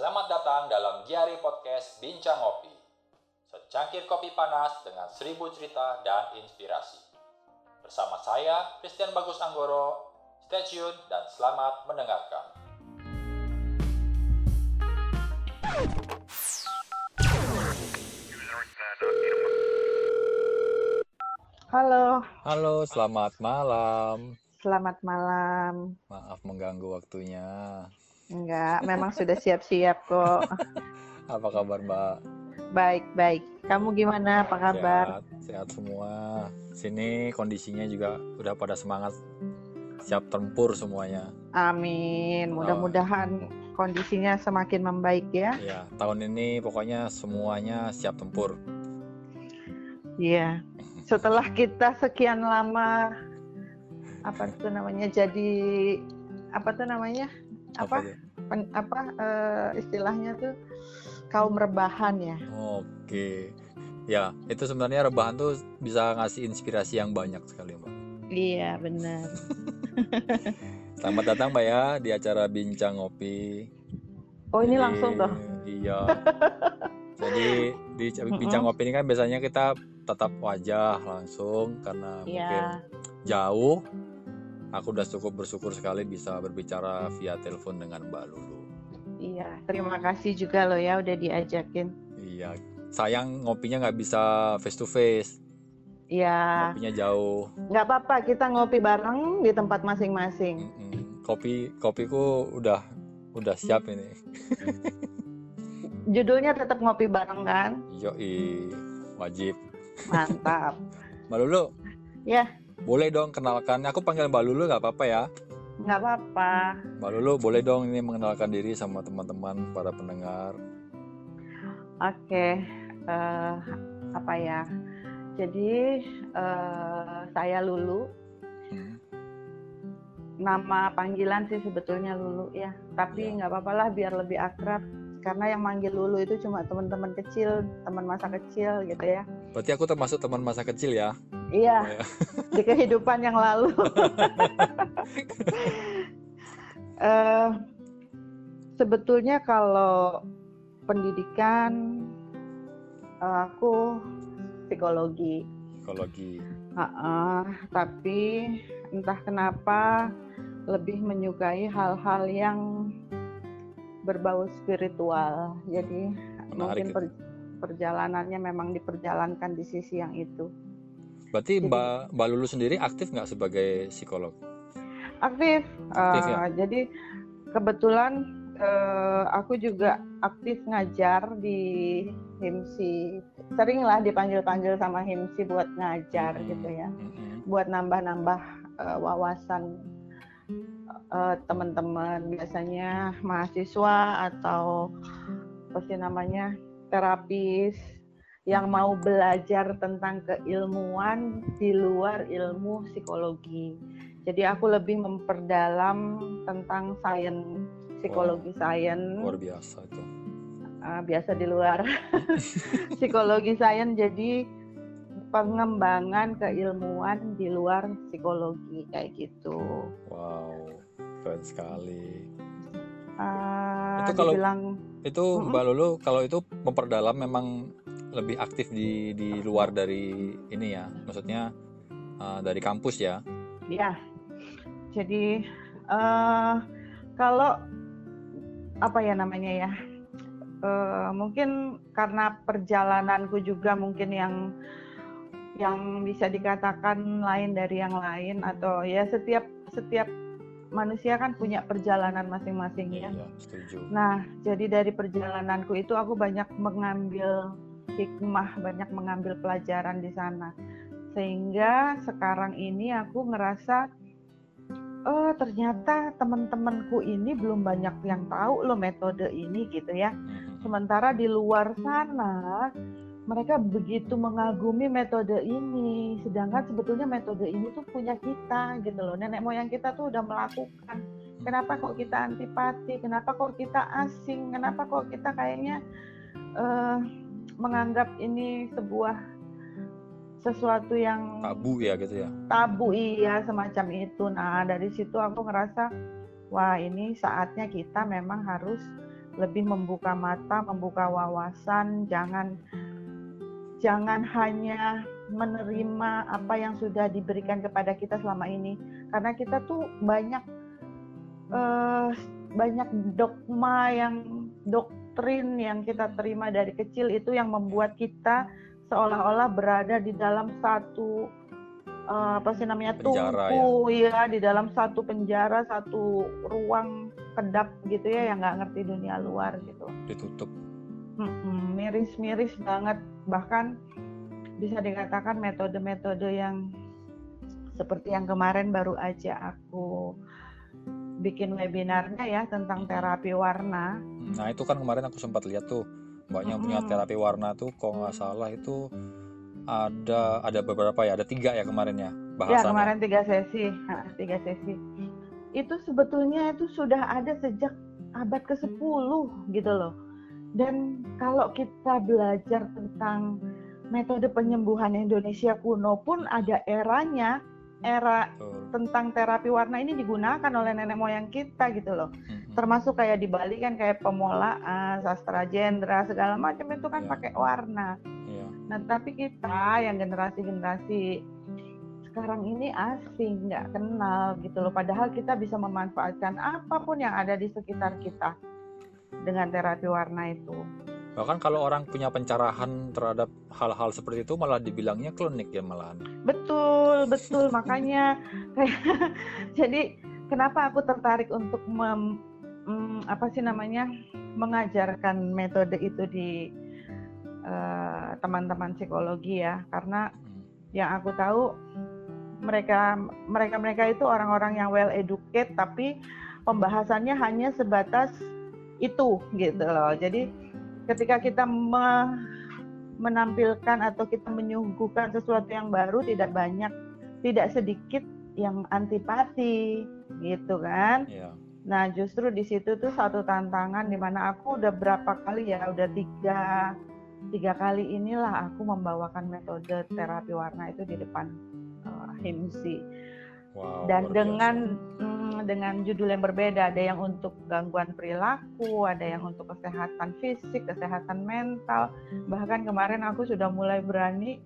Selamat datang dalam Diary Podcast Bincang Ngopi. Secangkir kopi panas dengan seribu cerita dan inspirasi. Bersama saya, Christian Bagus Anggoro. Stay tune dan selamat mendengarkan. Halo, Halo, selamat malam. selamat malam. Maaf mengganggu waktunya. Enggak, memang sudah siap-siap kok. Apa kabar, Mbak? Baik-baik. Kamu gimana? Apa kabar? Sehat, sehat semua. Sini kondisinya juga udah pada semangat siap tempur semuanya. Amin. Mudah-mudahan kondisinya semakin membaik ya. Ya, tahun ini pokoknya semuanya siap tempur. Iya. Setelah kita sekian lama apa itu namanya jadi apa tuh namanya? Apa tuh? pen- apa eh, istilahnya tuh kaum rebahan ya. Oke. Ya, itu sebenarnya rebahan tuh bisa ngasih inspirasi yang banyak sekali, Mbak. Iya, benar. Selamat datang, Mbak ya, di acara Bincang Ngopi. Oh, ini Jadi, langsung toh. Iya. Jadi di Bincang Ngopi ini kan biasanya kita tatap wajah langsung karena mungkin Iya. jauh. Aku udah cukup bersyukur sekali bisa berbicara via telepon dengan Mbak Lulu. Iya, terima kasih juga loh ya udah diajakin. Iya, sayang ngopinya nggak bisa face to face, Iya, ngopinya jauh. nggak apa-apa kita ngopi bareng di tempat masing-masing. Mm-mm. Kopi kopiku udah udah siap ini. Judulnya tetap ngopi bareng kan? Yoi, wajib. Mantap. Mbak Lulu, ya, boleh dong kenalkan. Aku panggil Mbak Lulu nggak apa-apa ya? nggak apa-apa. Mbak Lulu boleh dong ini mengenalkan diri sama teman-teman para pendengar. Oke, eh, apa ya? Jadi eh, saya Lulu. Hmm. Nama panggilan sih sebetulnya Lulu ya. Tapi Ya. nggak apa-apa lah biar lebih akrab. Karena yang manggil Lulu itu cuma teman-teman kecil, teman masa kecil gitu ya. Berarti aku termasuk teman masa kecil ya? Iya, Oh, ya. di kehidupan yang lalu. Eh, sebetulnya kalau pendidikan eh, aku psikologi, Psikologi. Heeh, tapi entah kenapa lebih menyukai hal-hal yang berbau spiritual. Jadi mungkin Menarik. per- perjalanannya memang diperjalankan di sisi yang itu. Berarti Jadi- Mbak Mbak Lulu sendiri aktif nggak sebagai psikolog? Aktif. Aktif eh, ya? Jadi kebetulan eh, aku juga aktif ngajar di HIMSI. Seringlah dipanggil-panggil sama HIMSI buat ngajar Hmm, gitu ya. mm-mm. Buat nambah-nambah eh, wawasan eh, teman-teman biasanya mahasiswa atau apa sih namanya terapis yang mau belajar tentang keilmuan di luar ilmu psikologi. Jadi aku lebih memperdalam tentang sains psikologi sains Luar biasa itu. Ah, biasa di luar psikologi sains jadi pengembangan keilmuan di luar psikologi kayak gitu. Wow, keren sekali. Ah, Itu kalau- dibilang Itu Mm-mm. Mbak Lulu kalau itu memperdalam memang lebih aktif di di luar dari ini ya, maksudnya uh, dari kampus ya. ya. Jadi eh kalau apa ya namanya ya? eh, mungkin karena perjalananku juga mungkin yang yang bisa dikatakan lain dari yang lain atau ya setiap setiap manusia kan punya perjalanan masing-masing ya. Iya, setuju. Nah, jadi dari perjalananku itu aku banyak mengambil hikmah, banyak mengambil pelajaran di sana. Sehingga sekarang ini aku ngerasa oh ternyata teman-temanku ini belum banyak yang tahu loh metode ini gitu ya. Mhm. Sementara di luar sana mereka begitu mengagumi metode ini, sedangkan sebetulnya metode ini tuh punya kita gitu loh. Nenek moyang kita tuh udah melakukan. Kenapa kok kita antipati? Kenapa kok kita asing? Kenapa kok kita kayaknya eh, menganggap ini sebuah sesuatu yang Tabu ya gitu ya. tabu iya semacam itu. Nah dari situ aku ngerasa wah ini saatnya kita memang harus lebih membuka mata, membuka wawasan, jangan jangan hanya menerima apa yang sudah diberikan kepada kita selama ini. Karena kita tuh banyak uh, banyak dogma yang doktrin yang kita terima dari kecil itu yang membuat kita seolah-olah berada di dalam satu uh, apa sih namanya tungku ya. ya di dalam satu penjara satu ruang kedap gitu ya yang nggak ngerti dunia luar gitu. Ditutup. Miris-miris banget bahkan bisa dikatakan metode-metode yang seperti yang kemarin baru aja aku bikin webinarnya ya tentang terapi warna. Nah itu kan kemarin aku sempat lihat tuh mbaknya hmm. punya terapi warna tuh kok nggak salah itu ada ada beberapa ya ada tiga ya kemarin ya bahasannya. Ya kemarin tiga sesi, nah, tiga sesi. Itu sebetulnya itu sudah ada sejak abad ke 10 gitu loh. Dan kalau kita belajar tentang metode penyembuhan Indonesia kuno pun ada eranya era Betul. tentang terapi warna ini digunakan oleh nenek moyang kita gitu loh. Termasuk kayak di Bali kan kayak pemolaan, sastra jendra segala macam itu kan yeah. pakai warna. Yeah. Nah tapi kita yang generasi-generasi sekarang ini asing, nggak kenal gitu loh. Padahal kita bisa memanfaatkan apa pun yang ada di sekitar kita dengan terapi warna itu. Bahkan kalau orang punya pencerahan terhadap hal-hal seperti itu malah dibilangnya klinik ya malahan. Betul, betul. Makanya jadi kenapa aku tertarik untuk mem, mm, apa sih namanya mengajarkan metode itu di uh, teman-teman psikologi ya karena hmm. yang aku tahu mereka mereka mereka itu orang-orang yang well educated tapi pembahasannya hanya sebatas itu gitu loh. Jadi ketika kita me menampilkan atau kita menyuguhkan sesuatu yang baru tidak banyak tidak sedikit yang antipati gitu kan yeah. nah justru di situ tuh satu tantangan di mana aku udah berapa kali ya udah tiga tiga kali inilah aku membawakan metode terapi warna itu di depan uh, himsi Wow, dan dengan dengan judul yang berbeda, ada yang untuk gangguan perilaku, ada yang untuk kesehatan fisik, kesehatan mental. Bahkan kemarin aku sudah mulai berani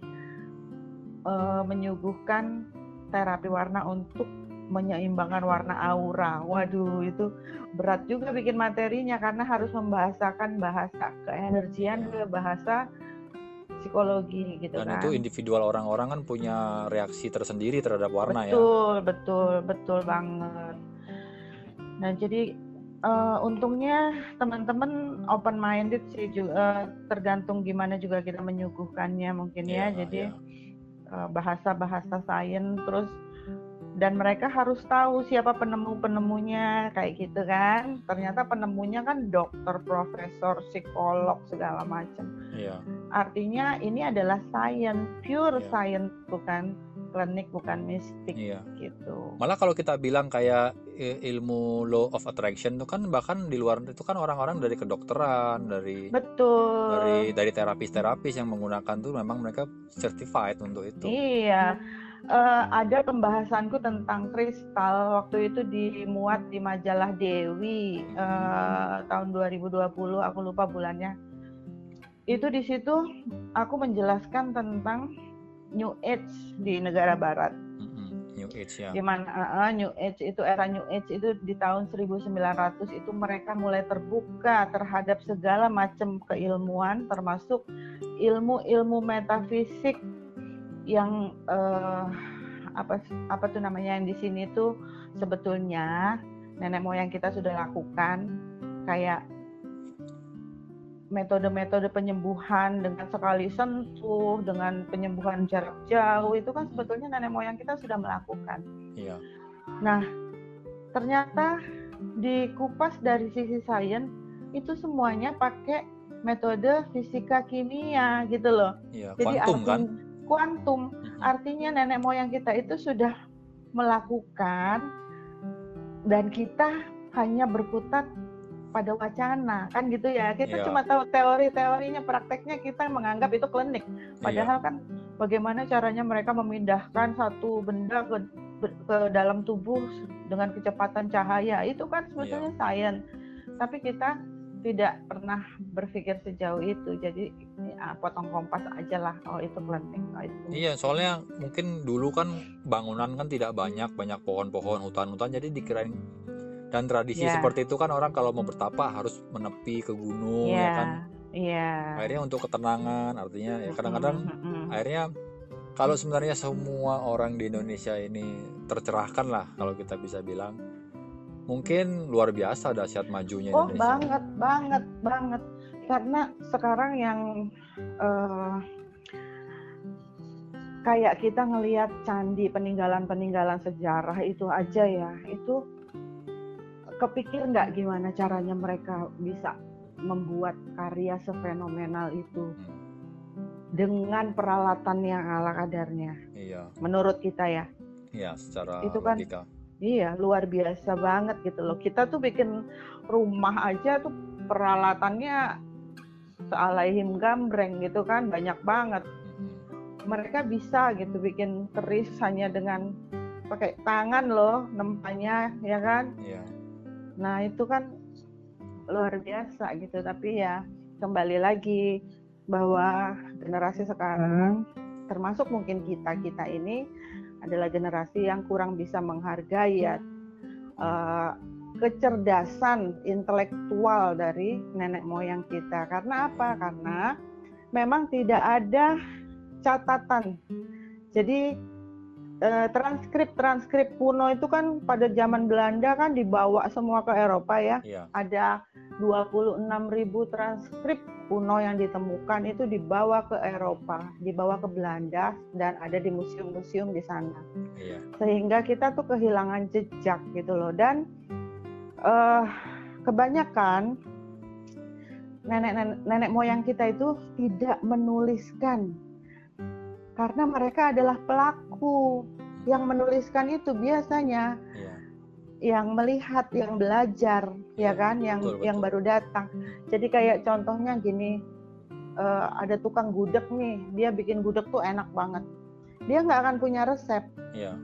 uh, menyuguhkan terapi warna untuk menyeimbangkan warna aura. Waduh, itu berat juga bikin materinya karena harus membahasakan bahasa keenergian ke bahasa psikologi gitu Dan kan. itu individual orang-orang kan punya reaksi tersendiri terhadap warna betul, ya. Betul, betul, betul banget. Nah, jadi uh, untungnya teman-teman open minded sih juga uh, tergantung gimana juga kita menyuguhkannya mungkin yeah, ya. Jadi yeah. Iya. uh, bahasa-bahasa sains terus dan mereka harus tahu siapa penemu-penemunya kayak gitu kan ternyata penemunya kan dokter profesor psikolog segala macam yeah. artinya ini adalah science pure yeah. science bukan klinik bukan mistik iya. gitu. Malah kalau kita bilang kayak ilmu law of attraction itu kan bahkan di luar itu kan orang-orang dari kedokteran, dari Betul. dari dari terapis-terapis yang menggunakan tuh memang mereka certified untuk itu. Iya uh, ada pembahasanku tentang kristal. Waktu itu dimuat di majalah Dewi uh, tahun 2020 aku lupa bulannya. Itu di situ aku menjelaskan tentang New Age di negara Barat. New Age ya. Gimana uh, New Age itu era New Age itu di tahun 1900 itu mereka mulai terbuka terhadap segala macam keilmuan termasuk ilmu-ilmu metafisik yang uh, apa apa tuh namanya yang di sini tuh sebetulnya nenek moyang kita sudah lakukan kayak metode-metode penyembuhan dengan sekali sentuh, dengan penyembuhan jarak jauh itu kan sebetulnya nenek moyang kita sudah melakukan. Iya. Nah, ternyata dikupas dari sisi sains itu semuanya pakai metode fisika kimia gitu loh. Iya, Jadi kuantum kan? Kuantum. Artinya nenek moyang kita itu sudah melakukan dan kita hanya berkutat pada wacana kan gitu ya kita yeah. cuma tahu teori-teorinya prakteknya kita menganggap itu klinik padahal yeah. kan bagaimana caranya mereka memindahkan satu benda ke, ke dalam tubuh dengan kecepatan cahaya itu kan sebetulnya yeah. sains tapi kita tidak pernah berpikir sejauh itu jadi ya, potong kompas aja lah oh itu kelenteng oh itu Iya, soalnya mungkin dulu kan bangunan kan tidak banyak, banyak pohon-pohon, hutan-hutan, jadi dikirain dan tradisi Ya. seperti itu kan orang kalau mau bertapa harus menepi ke gunung ya Iya, kan. iya Akhirnya untuk ketenangan, artinya ya kadang-kadang Mm-mm, mm-mm. akhirnya kalau sebenarnya semua orang di Indonesia ini tercerahkan lah kalau kita bisa bilang mungkin luar biasa dahsyat majunya Oh Indonesia. banget, banget, banget. Karena sekarang yang eh, kayak kita ngelihat candi peninggalan-peninggalan sejarah itu aja ya, itu kepikir nggak gimana caranya mereka bisa membuat karya sefenomenal itu dengan peralatan yang ala kadarnya. Iya, Menurut kita ya. iya secara Itu kan logika. Iya, luar biasa banget gitu loh. Kita tuh bikin rumah aja tuh peralatannya sealaihim gambreng gitu kan, banyak banget. Mereka bisa gitu bikin keris hanya dengan pakai tangan loh nempanya, ya kan? Iya. Nah, itu kan luar biasa gitu. Tapi ya kembali lagi bahwa generasi sekarang termasuk mungkin kita-kita ini adalah generasi yang kurang bisa menghargai ya eh, kecerdasan intelektual dari nenek moyang kita. Karena apa? Karena memang tidak ada catatan. Jadi eh, transkrip-transkrip kuno itu kan pada zaman Belanda kan dibawa semua ke Eropa ya. Iya. Ada 26.000 transkrip kuno yang ditemukan itu dibawa ke Eropa, dibawa ke Belanda dan ada di museum-museum di sana Iya. sehingga kita tuh kehilangan jejak gitu loh dan eh kebanyakan nenek nenek moyang kita itu tidak menuliskan karena mereka adalah pelaku yang menuliskan itu biasanya. Yang melihat yang belajar Iya, ya kan yang betul, yang betul. baru datang jadi kayak contohnya gini eh, ada tukang gudeg nih dia bikin gudeg tuh enak banget dia nggak akan punya resep Iya.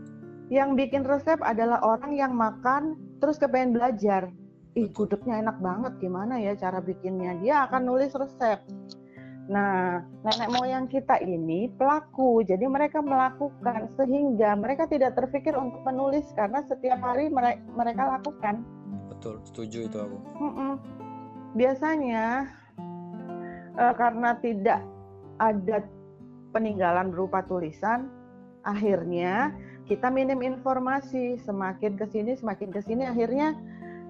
yang bikin resep adalah orang yang makan terus kepengen belajar. Ih, gudegnya enak banget, gimana ya cara bikinnya? Dia akan nulis resep. Nah, nenek moyang kita ini pelaku, jadi mereka melakukan sehingga mereka tidak terpikir untuk menulis karena setiap hari mere- mereka lakukan. Betul, setuju itu aku. Biasanya eh, karena tidak ada peninggalan berupa tulisan, akhirnya kita minim informasi. Semakin ke sini, semakin ke sini, akhirnya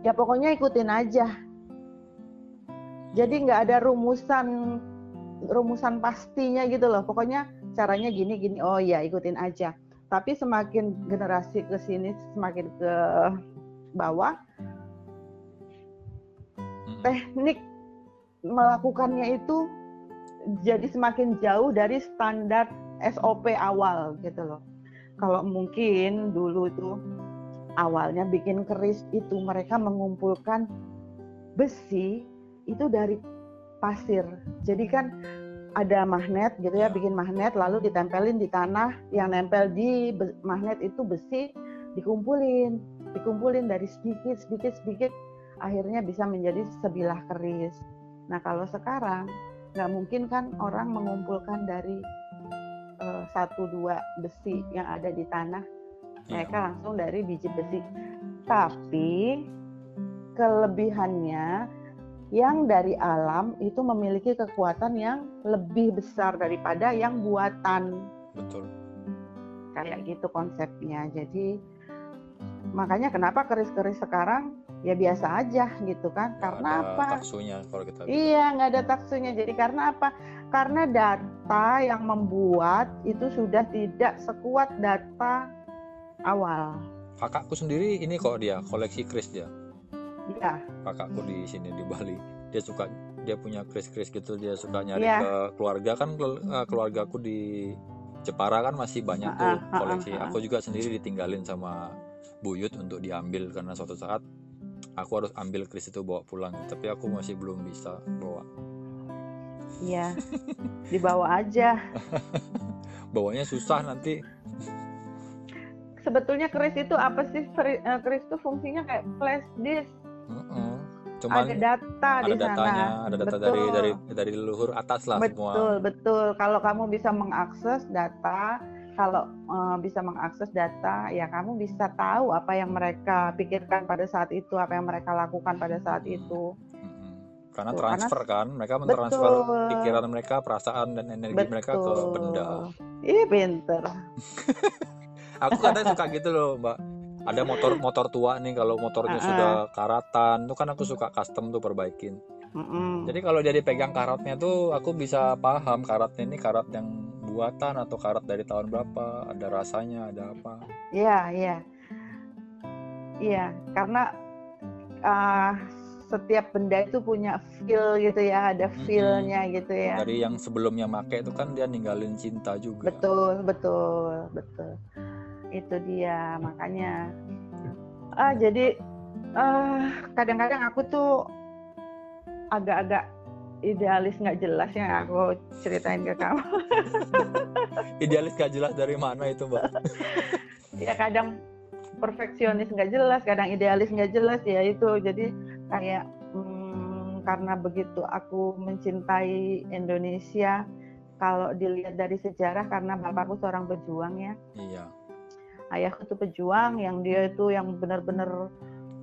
ya pokoknya ikutin aja. Jadi nggak ada rumusan rumusan pastinya gitu loh. Pokoknya caranya gini gini. Oh ya ikutin aja. Tapi semakin generasi ke sini, semakin ke bawah, teknik melakukannya itu jadi semakin jauh dari standar SOP awal gitu loh. Kalau mungkin dulu itu awalnya bikin keris itu mereka mengumpulkan besi itu dari pasir. Jadi kan ada magnet gitu ya, bikin magnet lalu ditempelin di tanah, yang nempel di magnet itu besi dikumpulin, dikumpulin dari sedikit sedikit sedikit akhirnya bisa menjadi sebilah keris. Nah kalau sekarang nggak mungkin kan orang mengumpulkan dari eh, satu dua besi yang ada di tanah, Iya. mereka langsung dari biji besi. Tapi kelebihannya yang dari alam itu memiliki kekuatan yang lebih besar daripada yang buatan Betul. kayak gitu konsepnya. Jadi makanya kenapa keris-keris sekarang ya biasa aja gitu kan? Nggak Karena ada apa? taksunya kalau kita bilang. Iya, nggak ada taksunya. Jadi karena apa? Karena data yang membuat itu sudah tidak sekuat data awal. Kakakku sendiri ini kok dia koleksi kris dia. Ya, Kakakku di sini di Bali. Dia suka dia punya kris-kris gitu dia suka nyari Iya. ke keluarga kan eh, keluargaku di Jepara kan masih banyak tuh Ah, ah, koleksi. ah. Aku juga sendiri ditinggalin sama Buyut untuk diambil karena suatu saat aku harus ambil kris itu bawa pulang. Tapi aku masih belum bisa bawa. iya. Dibawa aja. Bawanya susah nanti. Sebetulnya keris itu apa sih? Eh, Keris itu fungsinya kayak flash disk. Heeh. Cuman ada data ada di datanya, sana. ada data Betul. dari dari dari leluhur atas lah semua. Betul, betul. Kalau kamu bisa mengakses data, kalau eh, bisa mengakses data, ya kamu bisa tahu apa yang mereka pikirkan pada saat itu, apa yang mereka lakukan pada saat itu. Mm-mm. Karena transfer kan, mereka mentransfer Betul. pikiran mereka, perasaan dan energi mereka ke benda. Ih, pinter. Aku kadang suka gitu loh, Mbak. Ada motor-motor tua nih, kalau motornya Ah, ah. sudah karatan, tuh kan aku suka custom tuh perbaikin. Mm-mm. Jadi kalau dia dipegang karatnya tuh, aku bisa paham karatnya ini karat yang buatan atau karat dari tahun berapa, ada rasanya, ada apa. Iya, iya. Iya, karena ah, setiap benda itu punya feel gitu ya, ada feel-nya gitu ya. Dari yang sebelumnya make itu kan dia ninggalin cinta juga. Betul, betul, betul. Itu dia, makanya. Ah, jadi ah, kadang-kadang aku tuh agak-agak idealis nggak jelas yang aku ceritain ke kamu. Idealis gak jelas dari mana itu, Mbak? ya kadang perfeksionis nggak jelas, kadang idealis nggak jelas ya itu. Jadi kayak hmm, karena begitu aku mencintai Indonesia, kalau dilihat dari sejarah karena bapakku seorang pejuang ya. Iya. Ayahku tuh pejuang yang dia itu yang benar-benar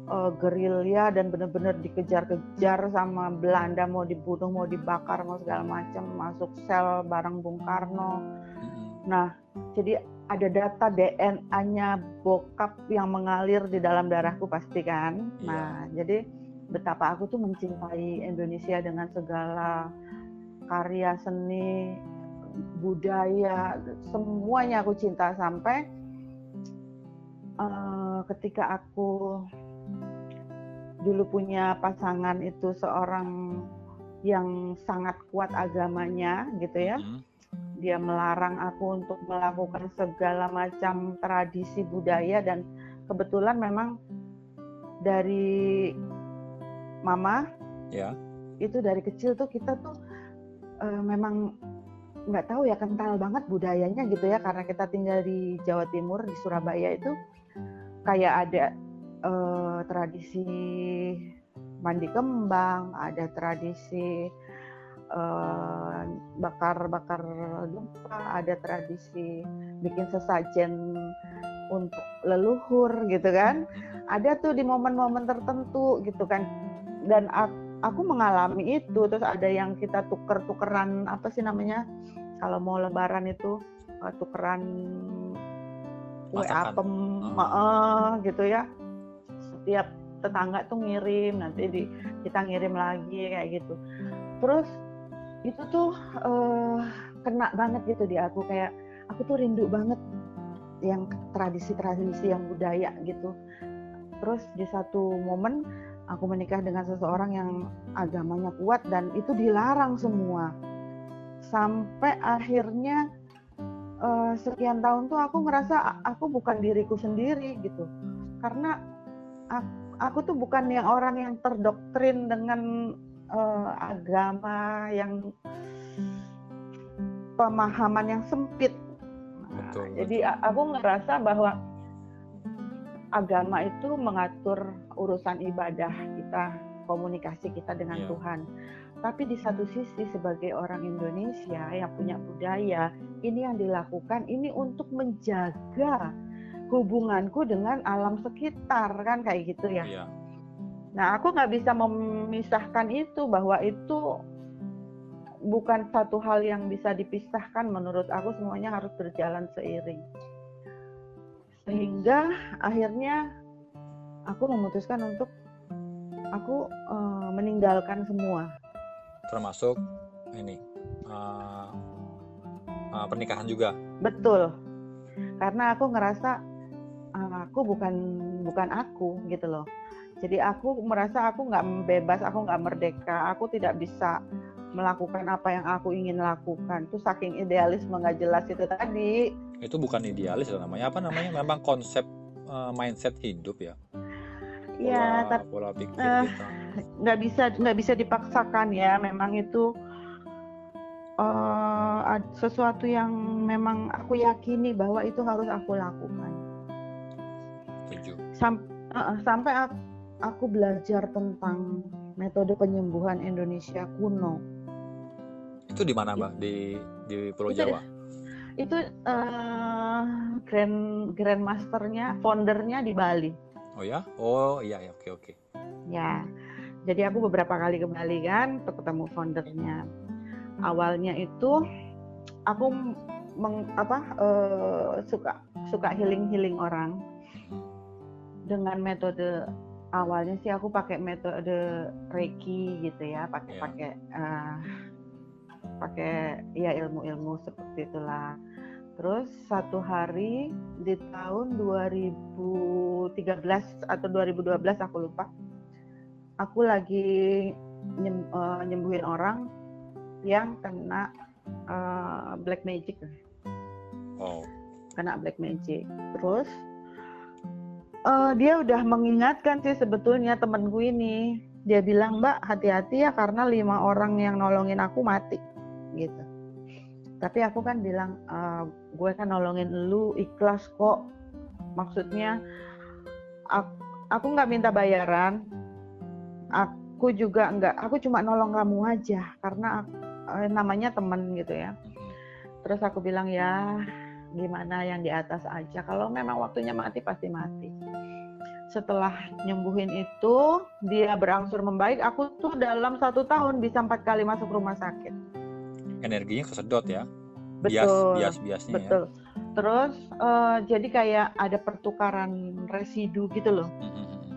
eh, gerilya dan benar-benar dikejar-kejar sama Belanda mau dibunuh mau dibakar mau segala macam masuk sel bareng Bung Karno. Nah jadi ada data DNA-nya bokap yang mengalir di dalam darahku pasti kan? Iya. nah jadi betapa aku tuh mencintai Indonesia dengan segala karya seni budaya semuanya aku cinta sampai eh, ketika aku dulu punya pasangan itu seorang yang sangat kuat agamanya gitu ya Mm-mm. dia melarang aku untuk melakukan segala macam tradisi budaya dan kebetulan memang dari mama Ya. itu dari kecil tuh kita tuh eh, memang nggak tahu ya kental banget budayanya gitu ya karena kita tinggal di Jawa Timur di Surabaya itu kayak ada eh, tradisi mandi kembang, ada tradisi eh, bakar-bakar gempa, ada tradisi bikin sesajen untuk leluhur gitu kan. Ada tuh di momen-momen tertentu gitu kan. Dan aku, aku mengalami itu terus ada yang kita tuker-tukeran apa sih namanya? Kalau mau lebaran itu eh, tukeran kue Masakan. apem Oh. eh, gitu ya. Setiap tetangga tuh ngirim, nanti di kita ngirim lagi kayak gitu. Terus itu tuh eh, kena banget gitu di aku kayak aku tuh rindu banget yang tradisi-tradisi yang budaya gitu. Terus di satu momen aku menikah dengan seseorang yang agamanya kuat dan itu dilarang semua. Sampai akhirnya eh, sekian tahun tuh aku ngerasa aku bukan diriku sendiri gitu. Karena aku, aku tuh bukan yang orang yang terdoktrin dengan eh, agama yang pemahaman yang sempit. Nah, Betul, jadi aku ngerasa bahwa agama itu mengatur urusan ibadah kita, komunikasi kita dengan Iya. Tuhan. Tapi di satu sisi sebagai orang Indonesia yang punya budaya, ini yang dilakukan ini untuk menjaga hubunganku dengan alam sekitar kan kayak gitu ya. Iya. Nah, aku nggak bisa memisahkan itu bahwa itu bukan satu hal yang bisa dipisahkan. Menurut aku semuanya harus berjalan seiring. Sehingga akhirnya aku memutuskan untuk aku eh, meninggalkan semua. Termasuk ini uh, uh, pernikahan juga. Betul. Karena aku ngerasa eh, aku bukan bukan aku gitu loh. Jadi aku merasa aku nggak bebas, aku nggak merdeka, aku tidak bisa melakukan apa yang aku ingin lakukan. Itu saking idealisme nggak jelas itu tadi. Itu bukan idealis namanya. Apa namanya? Memang konsep uh, mindset hidup ya. Ya, Pola, tapi pola pikir eh, kita. nggak bisa nggak bisa dipaksakan ya. Memang itu ad- sesuatu yang memang aku yakini bahwa itu harus aku lakukan. Sam- eh, sampai aku, aku belajar tentang metode penyembuhan Indonesia kuno. Itu di mana, Mbak? Di di Pulau Itu- Jawa. Itu eh, grand grand masternya, foundernya di Bali. Oh ya? Oh iya ya, oke oke. Ya, jadi aku beberapa kali ke Bali kan untuk ketemu foundernya. Awalnya itu aku meng, apa eh, suka suka healing healing orang dengan metode awalnya sih aku pakai metode Reiki gitu ya, pakai Ya. pakai eh, pakai ya ilmu-ilmu seperti itulah. Terus satu hari di tahun 2013 atau 2012 aku lupa. Aku lagi nyem- eh, nyembuhin orang yang kena eh, black magic, Oh. kena black magic. Terus eh, dia udah mengingatkan sih sebetulnya temenku ini. Dia bilang, "Mbak, hati-hati ya karena lima orang yang nolongin aku mati." Gitu. Tapi aku kan bilang, "Eh, gue kan nolongin lu ikhlas kok. Maksudnya aku, aku nggak minta bayaran. Aku juga nggak, aku cuma nolong kamu aja karena eh, namanya temen gitu ya. Terus aku bilang ya gimana yang di atas aja. Kalau memang waktunya mati pasti mati. Setelah nyembuhin itu dia berangsur membaik. Aku tuh dalam satu tahun bisa empat kali masuk rumah sakit. Energinya kesedot ya. Bias Betul. bias biasnya ya. Betul. Terus eh, jadi kayak ada pertukaran residu gitu loh. Hmm, hmm, hmm.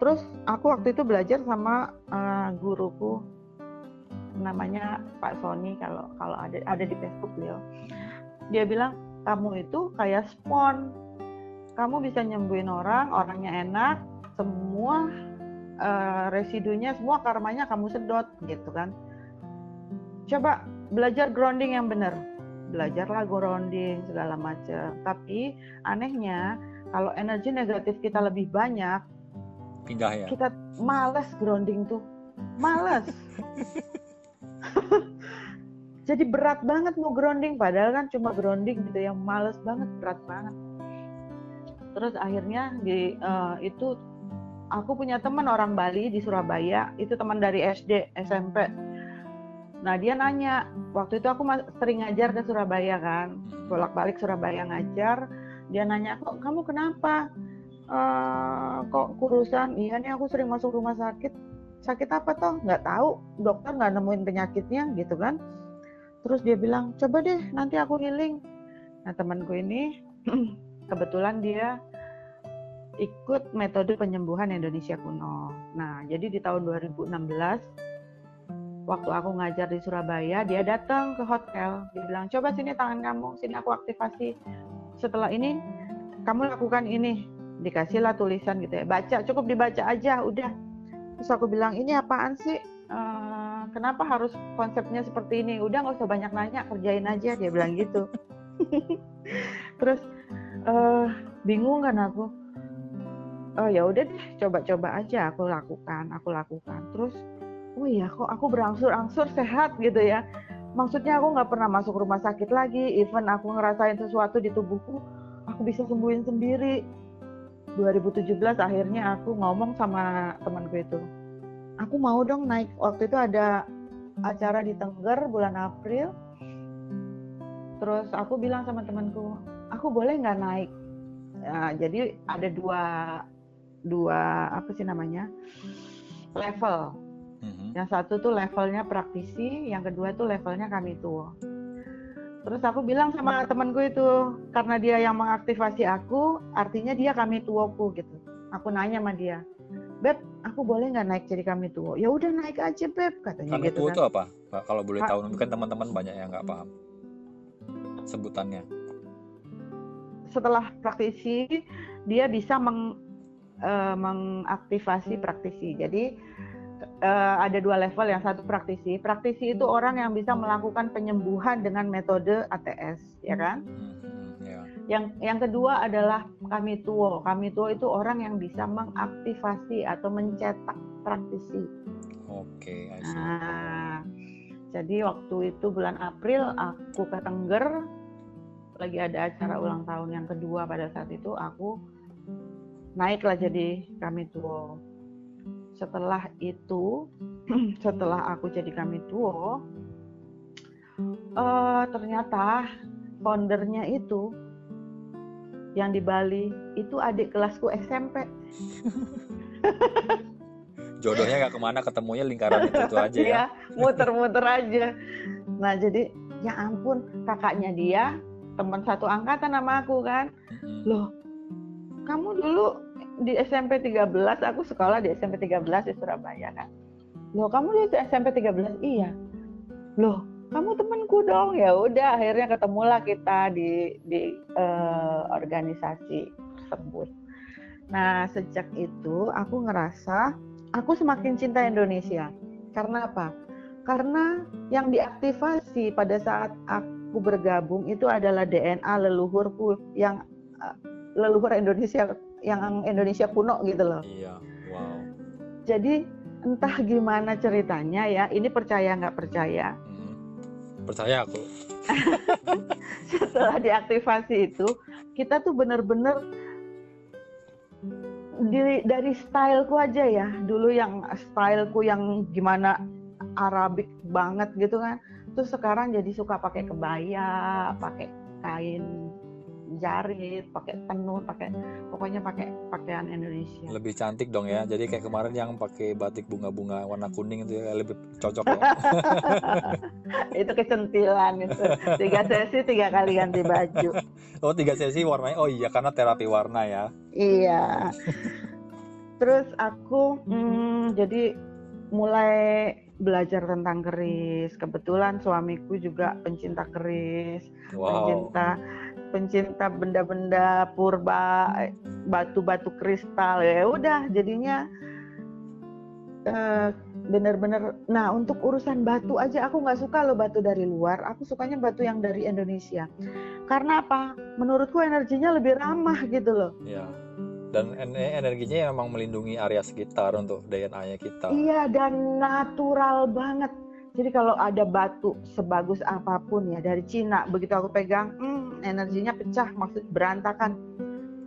Terus aku waktu itu belajar sama eh, guruku namanya Pak Sony kalau kalau ada ada di Facebook beliau. Dia bilang kamu itu kayak spon. Kamu bisa nyembuhin orang, orangnya enak, semua eh, residunya, semua karmanya kamu sedot gitu kan. Coba belajar grounding yang benar. Belajarlah grounding segala macam. Tapi anehnya kalau energi negatif kita lebih banyak, Pindah ya. kita males grounding tuh. Males. Jadi berat banget mau grounding. Padahal kan cuma grounding gitu yang males banget berat banget. Terus akhirnya di eh, itu aku punya teman orang Bali di Surabaya. Itu teman dari SD SMP nah dia nanya waktu itu aku sering ngajar ke Surabaya kan bolak-balik Surabaya ngajar dia nanya kok kamu kenapa? Eh, kok kurusan? Iya nih aku sering masuk rumah sakit. Sakit apa toh? Nggak tahu dokter nggak nemuin penyakitnya gitu kan. Terus dia bilang coba deh nanti aku healing. Nah temanku ini kebetulan dia ikut metode penyembuhan Indonesia kuno. Nah jadi di tahun 2016 waktu aku ngajar di Surabaya dia datang ke hotel. Dia bilang coba sini tangan kamu sini aku aktivasi. Setelah ini kamu lakukan ini. Dikasihlah tulisan gitu ya. Baca cukup dibaca aja udah. Terus aku bilang ini apaan sih? Eh, kenapa harus konsepnya seperti ini? Udah nggak usah banyak nanya kerjain aja dia bilang gitu. Terus eh, bingung kan aku. Oh ya udah deh coba-coba aja aku lakukan aku lakukan. Terus oh iya kok aku berangsur-angsur sehat gitu ya. Maksudnya aku nggak pernah masuk rumah sakit lagi. Even aku ngerasain sesuatu di tubuhku aku bisa sembuhin sendiri. 2017 akhirnya aku ngomong sama temanku itu aku mau dong naik. Waktu itu ada acara di Tengger bulan April. Terus aku bilang sama temanku aku boleh nggak naik? Nah, jadi ada dua dua apa sih namanya level Mhm. yang satu tuh levelnya praktisi, yang kedua tuh levelnya kami tuh. Terus aku bilang sama temanku itu, karena dia yang mengaktifasi aku, artinya dia kami tuoku gitu. Aku nanya sama dia, Beb, aku boleh nggak naik jadi kami tuo? Ya udah naik aja Beb, katanya Kami gitu tua kan. itu apa? Kalau boleh tahu, mungkin teman-teman banyak yang nggak paham sebutannya. Setelah praktisi, dia bisa meng, eh, mengaktifasi praktisi. Jadi eh, ada dua level, yang satu praktisi. Praktisi itu orang yang bisa melakukan penyembuhan dengan metode ATS, ya kan? Mhm, ya. Yang yang kedua adalah kami tuo. Kami tuo itu orang yang bisa mengaktifasi atau mencetak praktisi. Oke, see. Nah, jadi waktu itu bulan April aku ke Tengger lagi ada acara ulang tahun yang kedua pada saat itu aku naiklah jadi kami tuo. Setelah itu setelah aku jadi kami duo uh, ternyata foundernya itu yang di Bali itu adik kelasku SMP. Jodohnya nggak ke mana, ketemunya lingkaran itu, itu aja ya. Iya, muter-muter aja. Nah jadi ya ampun kakaknya dia teman satu angkatan sama aku kan. Loh, kamu dulu di SMP 13, aku sekolah di SMP 13 di Surabaya kan. Loh, kamu di SMP 13? Iya. Loh, kamu temanku dong ya udah akhirnya ketemulah kita di di uh, organisasi tersebut nah sejak itu aku ngerasa aku semakin cinta Indonesia karena apa karena yang diaktifasi pada saat aku bergabung itu adalah DNA leluhurku yang uh, leluhur Indonesia yang Indonesia kuno gitu loh. Iya wow. Jadi entah gimana ceritanya ya ini percaya nggak percaya? Percaya aku. Setelah diaktifasi itu kita tuh bener-bener dari, dari styleku aja ya. Dulu yang styleku yang gimana Arabik banget gitu kan. Terus sekarang jadi suka pakai kebaya pakai kain jarit, pakai tenun, pakai pokoknya pakai pakaian Indonesia. Lebih cantik dong ya. Jadi kayak kemarin yang pakai batik bunga-bunga warna kuning itu ya lebih cocok ya. itu kecentilan itu. Tiga sesi tiga kali ganti baju. Oh tiga sesi warnanya. Oh iya karena terapi warna ya. Iya. Terus aku hmm, jadi mulai belajar tentang keris. Kebetulan suamiku juga pencinta keris, wow. pencinta pencinta benda-benda purba, batu-batu kristal ya udah jadinya uh, bener-bener. Nah untuk urusan batu aja aku nggak suka loh batu dari luar. Aku sukanya batu yang dari Indonesia. Karena apa? Menurutku energinya lebih ramah gitu loh. Iya. Dan energinya memang melindungi area sekitar untuk DNA-nya kita. Iya dan natural banget jadi kalau ada batu sebagus apa pun ya dari Cina, begitu aku pegang, hmm, energinya pecah, maksud berantakan.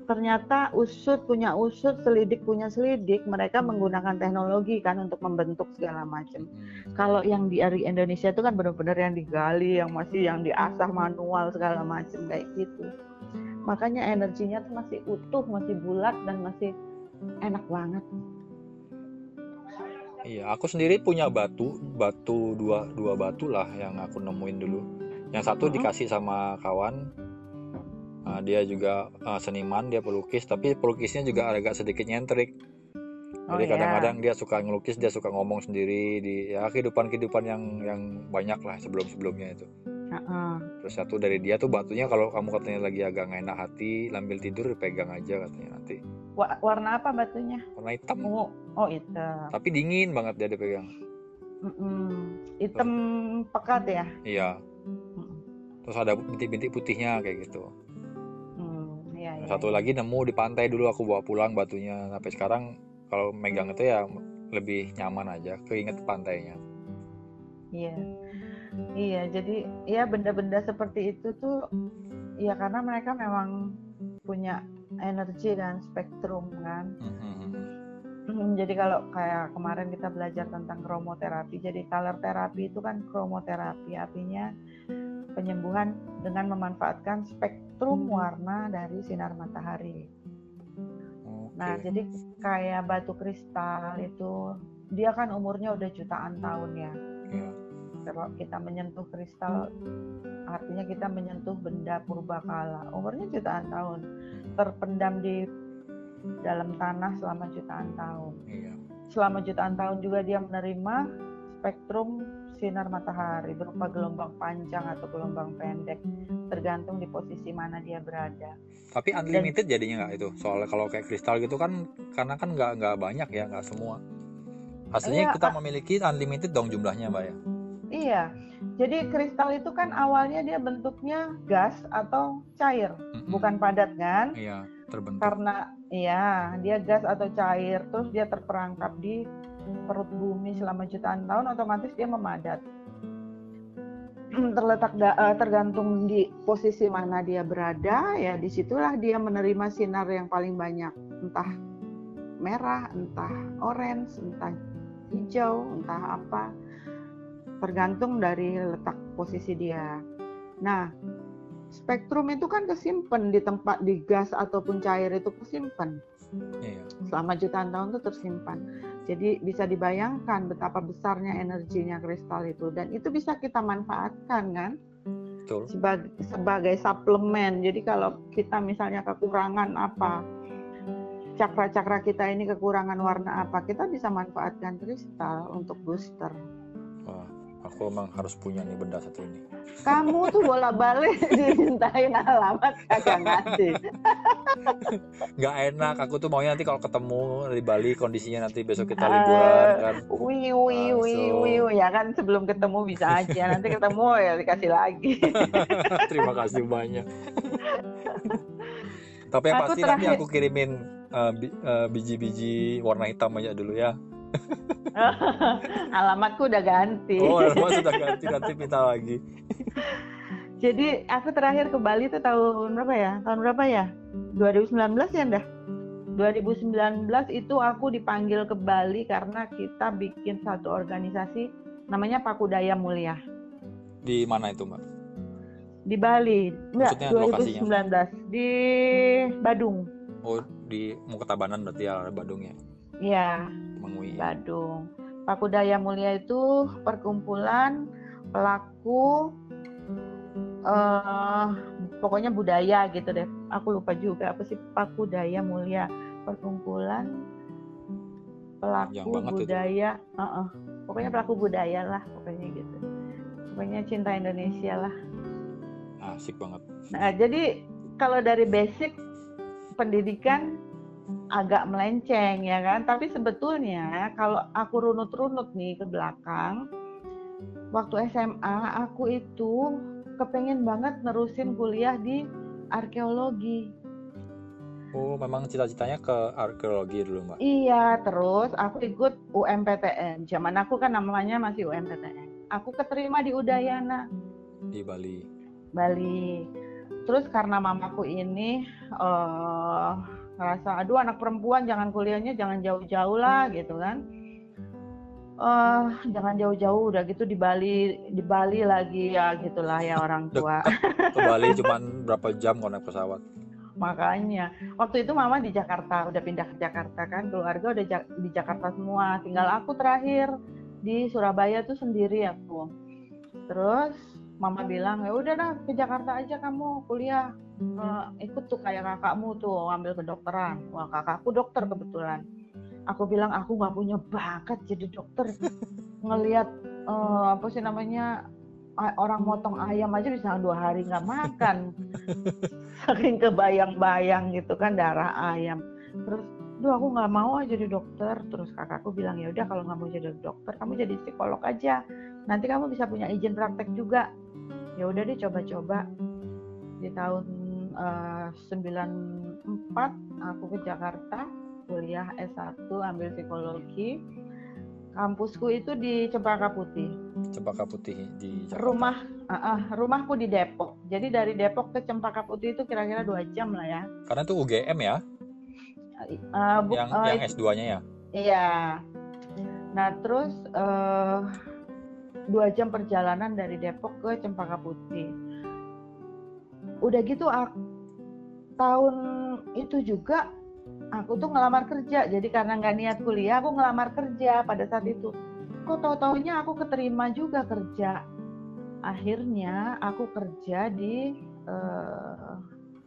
Ternyata usut punya usut, selidik punya selidik, mereka menggunakan teknologi kan untuk membentuk segala macam. Hmm. Kalau yang di Indonesia itu kan benar-benar yang digali, yang masih yang diasah manual segala macam kayak gitu. Makanya energinya tuh masih utuh, masih bulat dan masih enak banget. Iya, aku sendiri punya batu, batu dua dua batu lah yang aku nemuin dulu. Yang satu uh-huh. dikasih sama kawan, uh, dia juga uh, seniman, dia pelukis, tapi pelukisnya juga agak sedikit nyentrik. Oh, Jadi iya. kadang-kadang dia suka ngelukis, dia suka ngomong sendiri di ya kehidupan kehidupan yang yang banyak lah sebelum sebelumnya itu. Uh-uh. Terus satu dari dia tuh batunya kalau kamu katanya lagi agak nggak enak hati, lambil tidur pegang aja katanya nanti warna apa batunya? Warna hitam. Oh, oh hitam. Tapi dingin banget dia dipegang. Mm-mm. Hitam Tuh. pekat ya? Iya. Mm. Terus ada bintik-bintik putihnya kayak gitu. Mm, iya, iya, Satu iya. lagi nemu di pantai dulu aku bawa pulang batunya. Sampai sekarang kalau megang itu ya lebih nyaman aja. Keinget pantainya. Iya. Iya, jadi ya benda-benda seperti itu tuh ya karena mereka memang punya energi dan spektrum kan. Mm-hmm. Jadi kalau kayak kemarin kita belajar tentang kromoterapi, jadi color terapi itu kan kromoterapi, artinya penyembuhan dengan memanfaatkan spektrum warna dari sinar matahari. Okay. Nah, jadi kayak batu kristal itu dia kan umurnya udah jutaan tahun ya. Yeah. Kalau kita menyentuh kristal, artinya kita menyentuh benda purbakala. Umurnya jutaan tahun terpendam di dalam tanah selama jutaan tahun. Iya. Selama jutaan tahun juga dia menerima spektrum sinar matahari berupa gelombang panjang atau gelombang pendek, tergantung di posisi mana dia berada. Tapi unlimited Dan, jadinya nggak itu? Soalnya kalau kayak kristal gitu kan, karena kan nggak nggak banyak ya, nggak semua. Hasilnya iya, kita memiliki unlimited dong jumlahnya, mbak ya? Iya. Jadi kristal itu kan awalnya dia bentuknya gas atau cair, mm-hmm. bukan padat kan? Iya, terbentuk. Karena iya, dia gas atau cair, terus dia terperangkap di perut bumi selama jutaan tahun, otomatis dia memadat. Terletak da- eh, tergantung di posisi mana dia berada, ya di situlah dia menerima sinar yang paling banyak, entah merah, entah orange, entah hijau, entah apa. Tergantung dari letak posisi dia. Nah, spektrum itu kan kesimpan di tempat di gas ataupun cair itu kesimpan. Iya. Selama jutaan tahun itu tersimpan. Jadi bisa dibayangkan betapa besarnya energinya kristal itu dan itu bisa kita manfaatkan kan Betul. sebagai sebagai suplemen. Jadi kalau kita misalnya kekurangan apa cakra-cakra kita ini kekurangan warna apa, kita bisa manfaatkan kristal untuk booster. Aku emang harus punya nih benda satu ini. Kamu tuh bola-balik dimintain alamat kagak ngasih. Nggak enak, aku tuh maunya nanti kalau ketemu di Bali kondisinya nanti besok kita liburan kan. Wih, wih, wih, wih, ya kan sebelum ketemu bisa aja. Nanti ketemu ya dikasih lagi. Terima kasih banyak. Tapi yang Aku pasti nanti terakhir- aku kirimin eh, bi- eh, biji-biji warna hitam aja dulu ya. Alamatku udah ganti. Oh, alamat sudah ganti nanti minta lagi. Jadi aku terakhir ke Bali tuh tahun berapa ya? Tahun berapa ya? 2019 ya ndah? 2019 itu aku dipanggil ke Bali karena kita bikin satu organisasi namanya Pakudaya Mulia Di mana itu, Mbak? di Bali. Enggak, Maksudnya 2019 di Badung. Oh, di Muketabanan berarti ya Bandung ya. Iya, Mengui. Badung. Pakudaya Mulia itu perkumpulan pelaku eh pokoknya budaya gitu deh. Aku lupa juga apa sih Pakudaya Mulia, perkumpulan pelaku itu. budaya. Heeh. Pokoknya pelaku budaya lah, pokoknya gitu. Pokoknya cinta Indonesia lah. Asik banget. Nah, jadi kalau dari basic pendidikan agak melenceng ya kan, tapi sebetulnya kalau aku runut-runut nih ke belakang, waktu SMA aku itu kepengen banget nerusin kuliah di arkeologi. Oh, memang cita-citanya ke arkeologi dulu, Mbak. Iya, terus aku ikut UMPTN. Zaman aku kan namanya masih UMPTN. Aku keterima di Udayana. Di Bali. Bali. Terus karena mamaku ini eh ngerasa aduh anak perempuan jangan kuliahnya jangan jauh-jauh lah gitu kan. eh jangan jauh-jauh udah gitu di Bali di Bali lagi ya gitulah ya orang tua. Ke Bali cuman berapa jam kalau naik pesawat. Makanya waktu itu mama di Jakarta udah pindah ke Jakarta kan keluarga udah Ja- di Jakarta semua tinggal aku terakhir di Surabaya tuh sendiri aku terus mama bilang ya udah dah ke Jakarta aja kamu kuliah Eh, ikut tuh kayak kakakmu tuh ambil kedokteran. Wah kakakku dokter kebetulan. Aku bilang aku nggak punya bakat jadi dokter. Ngelihat eh, apa sih namanya orang motong ayam aja bisa dua hari nggak makan. Saking kebayang-bayang gitu kan darah ayam. Terus duh aku nggak mau aja jadi dokter. Terus kakakku bilang ya udah kalau nggak mau jadi dokter kamu jadi psikolog aja. Nanti kamu bisa punya izin praktek juga. Ya udah deh coba-coba. Di tahun eh, 94 aku ke Jakarta kuliah S1 ambil psikologi. Kampusku itu di Cempaka Putih. Cempaka Putih di Jakarta. rumah ah, ah, rumahku di Depok. Jadi dari Depok ke Cempaka Putih itu kira-kira dua jam lah ya. Karena itu UGM ya, Eh, bu- yang eh, yang S2-nya ya. iya. Nah terus eh, dua jam perjalanan dari Depok ke Cempaka Putih udah gitu ak- tahun itu juga aku tuh ngelamar kerja. Jadi karena nggak niat kuliah aku ngelamar kerja pada saat itu. Kok tau taunya aku keterima juga kerja. Akhirnya aku kerja di eh,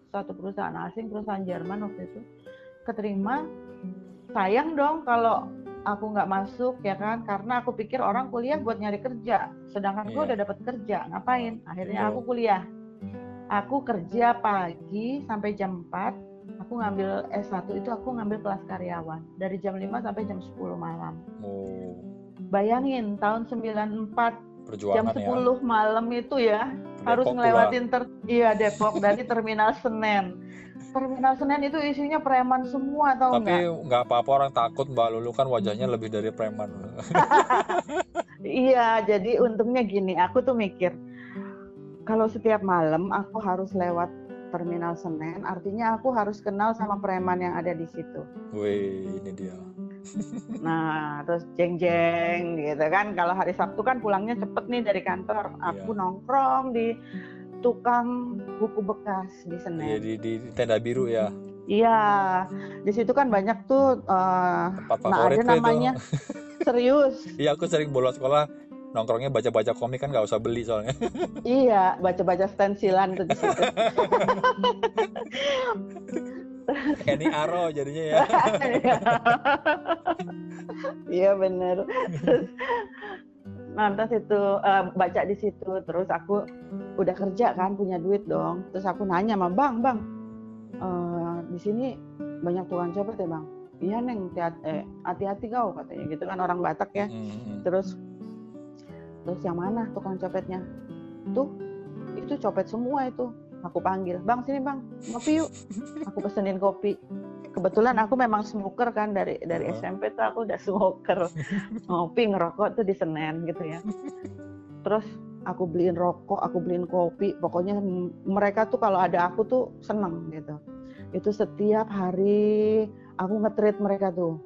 suatu perusahaan asing perusahaan Jerman waktu itu. Keterima sayang dong kalau aku nggak masuk ya kan? Karena aku pikir orang kuliah buat nyari kerja sedangkan gue Iya. udah dapat kerja. Ngapain? Akhirnya Betul. aku kuliah aku kerja pagi sampai jam 4 aku ngambil S1 itu aku ngambil kelas karyawan dari jam 5 sampai jam 10 malam. Oh, bayangin tahun 94 jam perjuangan ya. 10 malam itu ya harus Depok ngelewatin ter iya Depok dari terminal Senen. Terminal Senen itu isinya preman semua tau Tapi nggak apa-apa orang takut Mbak Lulu kan wajahnya lebih dari preman. Iya, jadi untungnya gini, aku tuh mikir kalau setiap malam aku harus lewat Terminal Senen, artinya aku harus kenal sama preman yang ada di situ. Wih, ini dia. Nah, terus jeng-jeng gitu kan. Kalau hari Sabtu kan pulangnya cepet nih dari kantor. Aku Iya. nongkrong di tukang buku bekas di Iya, Senen. di, di tenda biru ya. Iya, di situ kan banyak tuh. eh, Tempat nah, ada namanya serius. Iya, aku sering bolos sekolah nongkrongnya baca-baca komik kan nggak usah beli soalnya. Iya, baca-baca stensilan tuh di situ. Kenny Aro jadinya ya. Iya bener. Terus, terus itu eh, baca di situ, terus aku udah kerja kan, punya duit dong. Terus aku nanya sama bang, bang, eh, di sini banyak tukang copet ya bang? Iya neng, eh, hati-hati kau katanya gitu kan orang Batak ya. Mm-mm. Terus, terus yang mana tukang copetnya? Tuh, itu copet semua itu. Aku panggil, bang sini bang, ngopi yuk. Aku pesenin kopi. Kebetulan aku memang smoker kan dari dari Heeh. SMP tuh aku udah smoker. Ngopi ngerokok tuh di Senen gitu ya. Terus aku beliin rokok, aku beliin kopi. Pokoknya mereka tuh kalau ada aku tuh seneng gitu. Itu setiap hari aku nge-treat mereka tuh.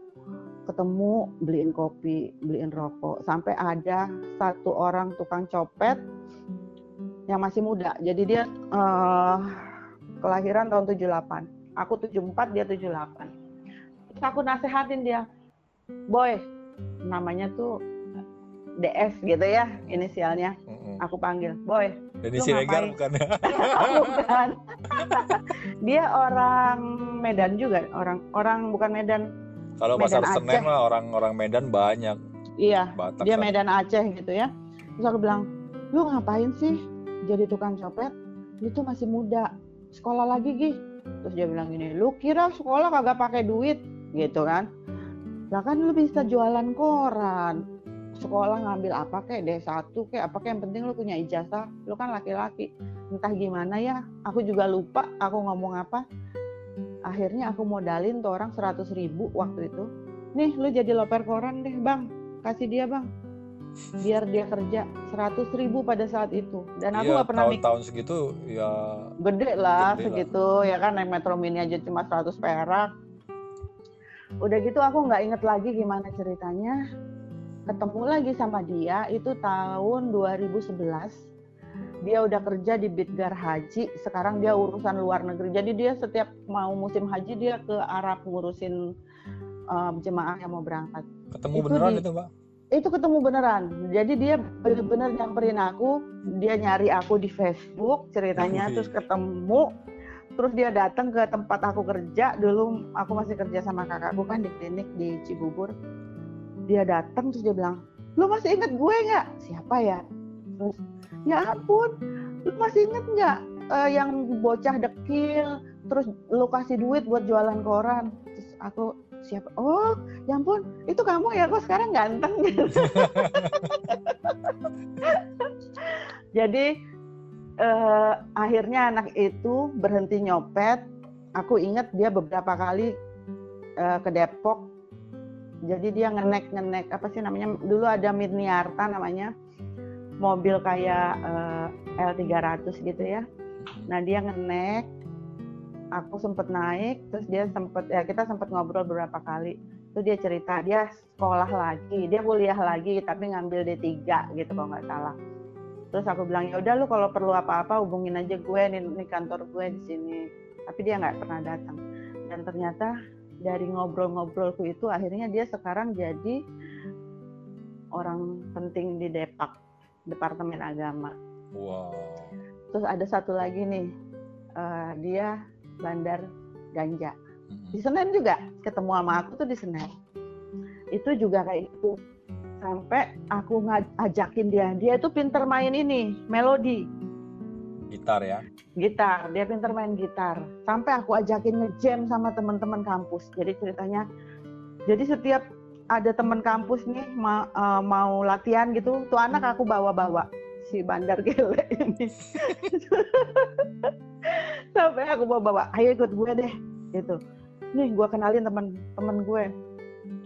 Ketemu beliin kopi, beliin rokok. Sampai ada satu orang tukang copet yang masih muda. Jadi dia eh, kelahiran tahun 78. Aku 74, dia 78. Terus aku nasehatin dia. Boy, namanya tuh DS gitu ya inisialnya. Aku panggil, Boy. Lu Siregar bukan bukan. dia orang Medan juga, orang orang bukan Medan. Kalau pasar Senen Aceh. mah orang-orang Medan banyak. Iya, Batak dia sana. Medan Aceh gitu ya. Terus aku bilang, lu ngapain sih jadi tukang copet? Lu tuh masih muda, sekolah lagi gih. Terus dia bilang gini, lu kira sekolah kagak pakai duit gitu kan? Lah kan lu bisa jualan koran. Sekolah ngambil apa kek D1 kek apa kek yang penting lu punya ijazah. Lu kan laki-laki. Entah gimana ya, aku juga lupa aku ngomong apa. Akhirnya aku modalin tuh orang 100 ribu waktu itu. Nih lu jadi loper koran deh bang, kasih dia bang. Biar dia kerja 100 ribu pada saat itu. Dan aku Iya, nggak pernah mikir tahun-tahun segitu ya gede lah Gede lah. segitu ya kan naik metro mini aja cuma 100 perak udah gitu aku nggak inget lagi gimana ceritanya ketemu lagi sama dia itu tahun 2011 dia udah kerja di Bitgar Haji sekarang dia urusan luar negeri. Jadi dia setiap mau musim haji dia ke Arab ngurusin um, jemaah yang mau berangkat. Ketemu Itu beneran di- itu, Mbak. itu ketemu beneran. Jadi dia bener-bener nyamperin aku dia nyari aku di Facebook ceritanya terus ketemu. Terus dia datang ke tempat aku kerja. Dulu aku masih kerja sama kakakku kan di klinik di Cibubur. Dia datang terus dia bilang lu masih inget gue nggak? Siapa ya? Terus ya ampun lu masih inget nggak eh, yang bocah dekil terus lu kasih duit buat jualan koran? Terus aku siapa? Oh ya ampun itu kamu ya kok sekarang ganteng? Jadi eh, akhirnya anak itu berhenti nyopet. Aku ingat dia beberapa kali eh, ke Depok. Jadi dia ngenek ngenek apa sih namanya dulu ada Mirniarta namanya mobil kayak eh, L300 gitu ya. Nah dia ngenek aku sempet naik terus dia sempet ya kita sempet ngobrol beberapa kali. Itu dia cerita dia sekolah lagi dia kuliah lagi tapi ngambil D3 gitu kalau nggak salah. Terus aku bilang ya udah lu kalau perlu apa-apa hubungin aja gue nih, nih kantor gue di sini. Tapi dia nggak pernah datang. Dan ternyata dari ngobrol-ngobrolku itu akhirnya dia sekarang jadi orang penting di Depak Departemen Agama. Wow. terus ada satu lagi nih eh, dia bandar ganja. Mm-mm. di Senen juga ketemu sama aku tuh di Senen. Itu juga kayak itu sampai aku ngajakin dia. Dia itu pinter main ini melodi. Gitar ya. gitar dia pinter main gitar. Sampai aku ajakin ngejam sama teman-teman kampus. Jadi ceritanya jadi setiap ada teman kampus nih ma- eh, mau latihan gitu tuh anak aku bawa-bawa si bandar gele ini. Sampai aku bawa-bawa ayo ikut gue deh gitu. Nih gue kenalin teman-teman gue.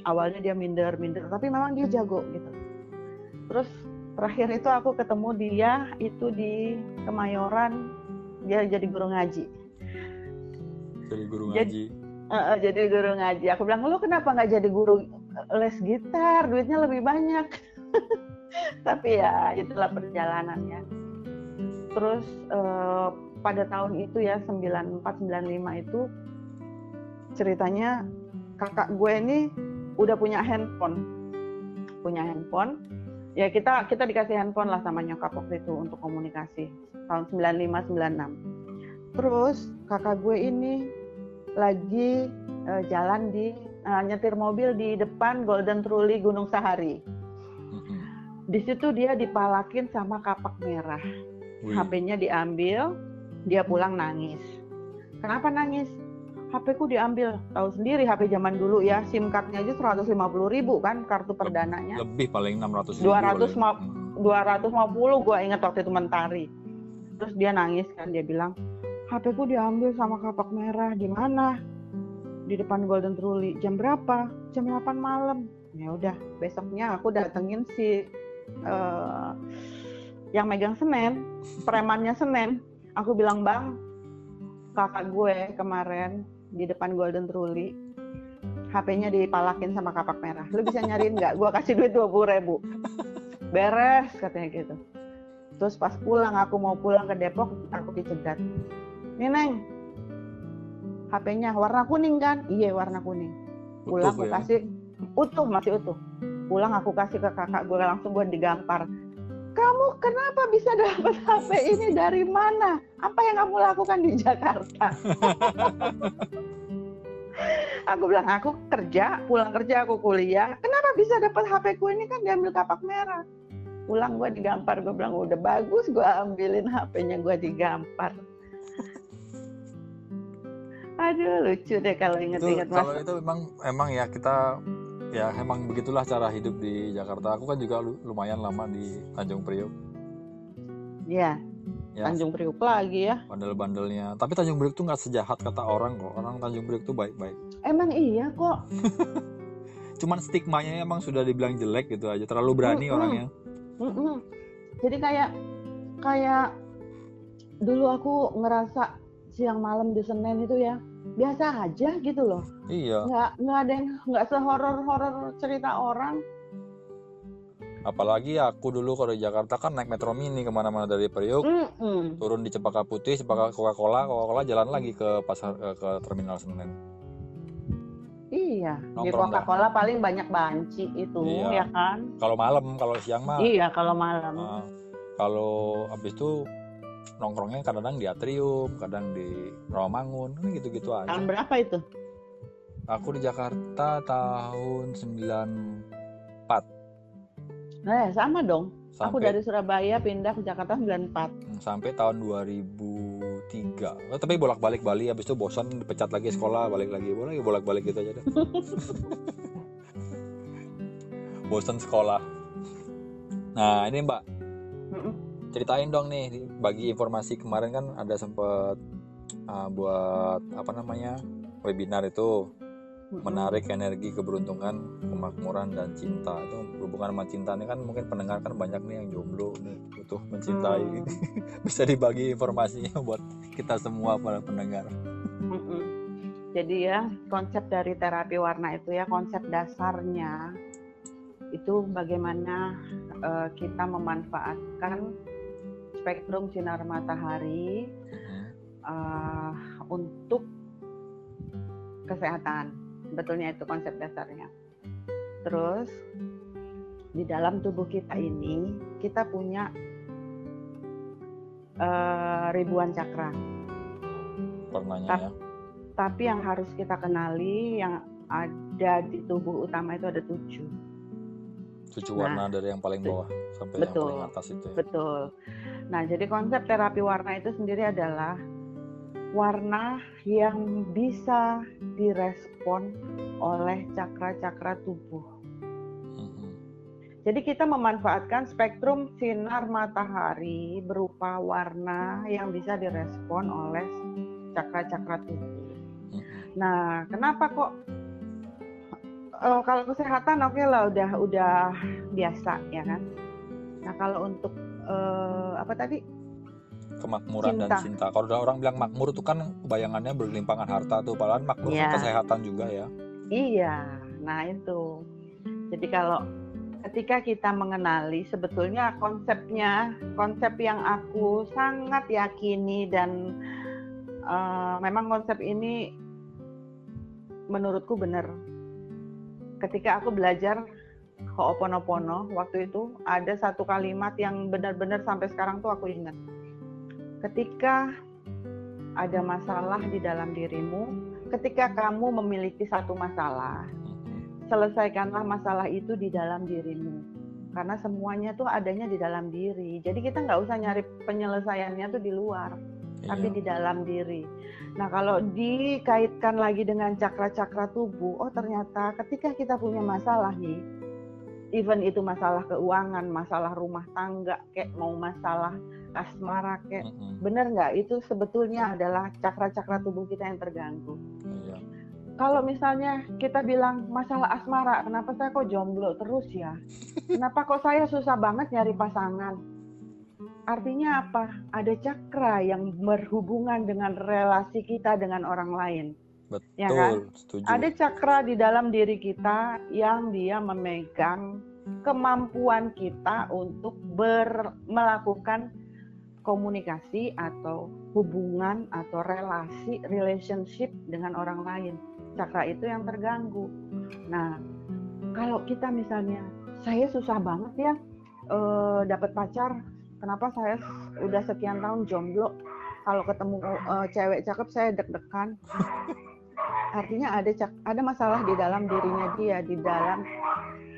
Awalnya dia minder minder tapi memang dia jago gitu. Terus terakhir itu aku ketemu dia itu di Kemayoran. Dia jadi guru ngaji. Jadi guru Jadi- ngaji. Eh, eh, jadi guru ngaji. Aku bilang, lu kenapa nggak jadi guru les gitar? Duitnya lebih banyak. Tapi ya itulah perjalanannya. Terus eh, pada tahun itu ya 94-95 itu ceritanya kakak gue ini udah punya handphone, punya handphone. Ya kita kita dikasih handphone lah sama nyokap waktu itu untuk komunikasi tahun 95-96. Terus kakak gue ini lagi eh, jalan di eh, nyetir mobil di depan Golden Truly Gunung Sahari. Di situ dia dipalakin sama kapak merah. HP-nya diambil, dia pulang nangis. Kenapa nangis? HP ku diambil. Tahu sendiri HP zaman dulu ya, SIM card-nya aja 150 ribu kan kartu perdananya. lebih paling 600 ribu 200 paling. ma- Hmm. 250 gue ingat waktu itu mentari. Terus dia nangis kan, dia bilang, HP ku diambil sama kapak merah, di mana? Di depan Golden Truly. Jam berapa? Jam 8 malam. Ya udah, besoknya aku datengin si eh, yang megang Senen, premannya Senen. Aku bilang, "Bang, kakak gue kemarin di depan Golden Truly HP-nya dipalakin sama kapak merah. Lu bisa nyariin nggak? Gua kasih duit 20 ribu. Beres katanya gitu. Terus pas pulang aku mau pulang ke Depok aku dicegat. Nih Neng, HP-nya warna kuning kan? Iya warna kuning. Pulang Utuh aku ya? kasih utuh masih utuh. Pulang aku kasih ke kakak gue langsung gue digampar. Kamu kenapa bisa dapat HP ini dari mana? Apa yang kamu lakukan di Jakarta? aku bilang aku kerja, pulang kerja aku kuliah. Kenapa bisa dapat HP ku ini kan diambil kapak merah? Pulang gue digampar, gue bilang udah bagus, gue ambilin HP-nya gue digampar. Aduh lucu deh kalau inget-inget kalau mas. itu memang emang ya kita ya emang begitulah cara hidup di Jakarta aku kan juga lu- lumayan lama di Tanjung Priok Ya, ya Tanjung Priuk lagi ya. bandel-bandelnya tapi Tanjung Priok tuh nggak sejahat kata orang kok orang Tanjung Priok tuh baik-baik Emang iya kok. cuman stigmanya emang sudah dibilang jelek gitu aja terlalu berani Mm-mm. orangnya Mm-mm. Jadi kayak kayak dulu aku ngerasa siang malam di Senen itu ya biasa aja gitu loh. iya Nggak nggak ada yang nggak sehoror horor cerita orang. apalagi aku dulu kalau di Jakarta kan naik metro mini ke mana-mana dari Priok Mm-mm. turun di Cempaka Putih Cempaka Coca-Cola Coca-Cola jalan lagi ke pasar eh, ke terminal Senen Iya, di Nongkrong. Coca-Cola paling banyak banci itu, Iya. ya kan? kalau malam kalau siang mah Iya, kalau malam. Nah, kalau habis itu nongkrongnya kadang di atrium, kadang di Rawamangun, kan gitu-gitu aja. Tahun berapa itu? Aku di Jakarta tahun 94 Nah, sama dong. Aku sampai dari Surabaya pindah ke Jakarta 94. sampai tahun 2003. Oh, tapi bolak-balik Bali habis itu bosan dipecat lagi sekolah, balik lagi, boleh bolak-balik gitu aja deh. bosan sekolah. Nah, ini Mbak, Mm-mm. Ceritain dong nih bagi informasi kemarin kan ada sempet uh, buat apa namanya webinar itu. Menarik energi keberuntungan kemakmuran dan cinta. Itu hubungan sama cinta ini kan mungkin pendengar kan banyak nih yang jomblo nih butuh mencintai. Hmm. bisa dibagi informasinya buat kita semua para pendengar. Jadi ya konsep dari terapi warna itu ya konsep dasarnya itu bagaimana eh, kita memanfaatkan spektrum sinar matahari eh, untuk kesehatan. Sebetulnya itu konsep dasarnya. Terus di dalam tubuh kita ini kita punya eh, ribuan cakra. warnanya ya Tapi yang harus kita kenali yang ada di tubuh utama itu ada tujuh. Tujuh Nah, warna dari yang paling bawah sampai yang betul. paling atas itu ya. Betul. Nah, jadi konsep terapi warna itu sendiri adalah warna yang bisa direspon oleh cakra-cakra tubuh. Mhm. Jadi kita memanfaatkan spektrum sinar matahari berupa warna yang bisa direspon oleh cakra-cakra tubuh. Mhm. Nah, kenapa kok eh, kalau kesehatan oke lah udah udah biasa ya kan. Nah kalau untuk eh, apa tadi kemakmuran dan Cinta. cinta. Kalau udah orang bilang makmur itu kan bayangannya bergelimpangan harta tuh, padahal makmur kan Iya. kesehatan juga ya. Iya, nah itu. Jadi kalau ketika kita mengenali sebetulnya konsepnya, konsep yang aku sangat yakini dan eh, memang konsep ini menurutku benar. Ketika aku belajar Ho'oponopono waktu itu ada satu kalimat yang benar-benar sampai sekarang tuh aku ingat. Ketika ada masalah di dalam dirimu, ketika kamu memiliki satu masalah, selesaikanlah masalah itu di dalam dirimu. Karena semuanya tuh adanya di dalam diri. Jadi kita nggak usah nyari penyelesaiannya tuh di luar, tapi Iya. di dalam diri. Nah kalau dikaitkan lagi dengan cakra-cakra tubuh, oh ternyata ketika kita punya masalah nih, even itu masalah keuangan, masalah rumah tangga, kayak mau masalah asmara, kayak Mhm. bener nggak? Itu sebetulnya adalah cakra-cakra tubuh kita yang terganggu Iya. kalau misalnya kita bilang masalah asmara, kenapa saya kok jomblo terus ya? Kenapa kok saya susah banget nyari pasangan? Artinya apa? Ada cakra yang berhubungan dengan relasi kita dengan orang lain. Betul, Ya kan? setuju. Ada cakra di dalam diri kita yang dia memegang kemampuan kita untuk ber, melakukan komunikasi atau hubungan atau relasi relationship dengan orang lain. Cakra itu yang terganggu. Nah, kalau kita misalnya saya susah banget ya eh, dapat pacar. Kenapa saya udah sekian tahun jomblo? Kalau ketemu eh, cewek cakep saya deg-degan. Artinya ada cak ada masalah di dalam dirinya dia, di dalam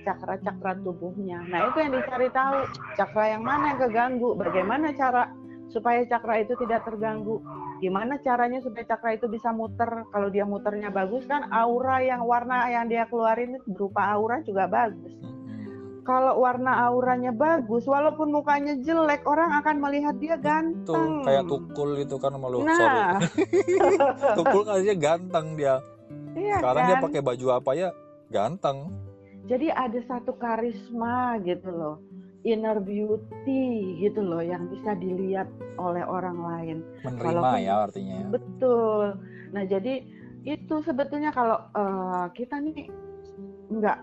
cakra-cakra tubuhnya. Nah, itu yang dicari tahu. Cakra yang mana yang keganggu? Bagaimana cara supaya cakra itu tidak terganggu? Gimana caranya supaya cakra itu bisa muter? Kalau dia muternya bagus kan aura yang warna yang dia keluarin berupa aura juga bagus. Kalau warna auranya bagus, walaupun mukanya jelek, orang akan melihat dia Tuh, ganteng. kayak tukul gitu kan malu sorry. Nah, Tukul kan dia ganteng dia. iya Sekarang dia kan? pakai baju apa ya? Ganteng. Jadi ada satu karisma gitu loh, inner beauty gitu loh yang bisa dilihat oleh orang lain. Menerima Walaupun- ya artinya. ya. Betul. Nah jadi itu sebetulnya kalau eh, kita nih nggak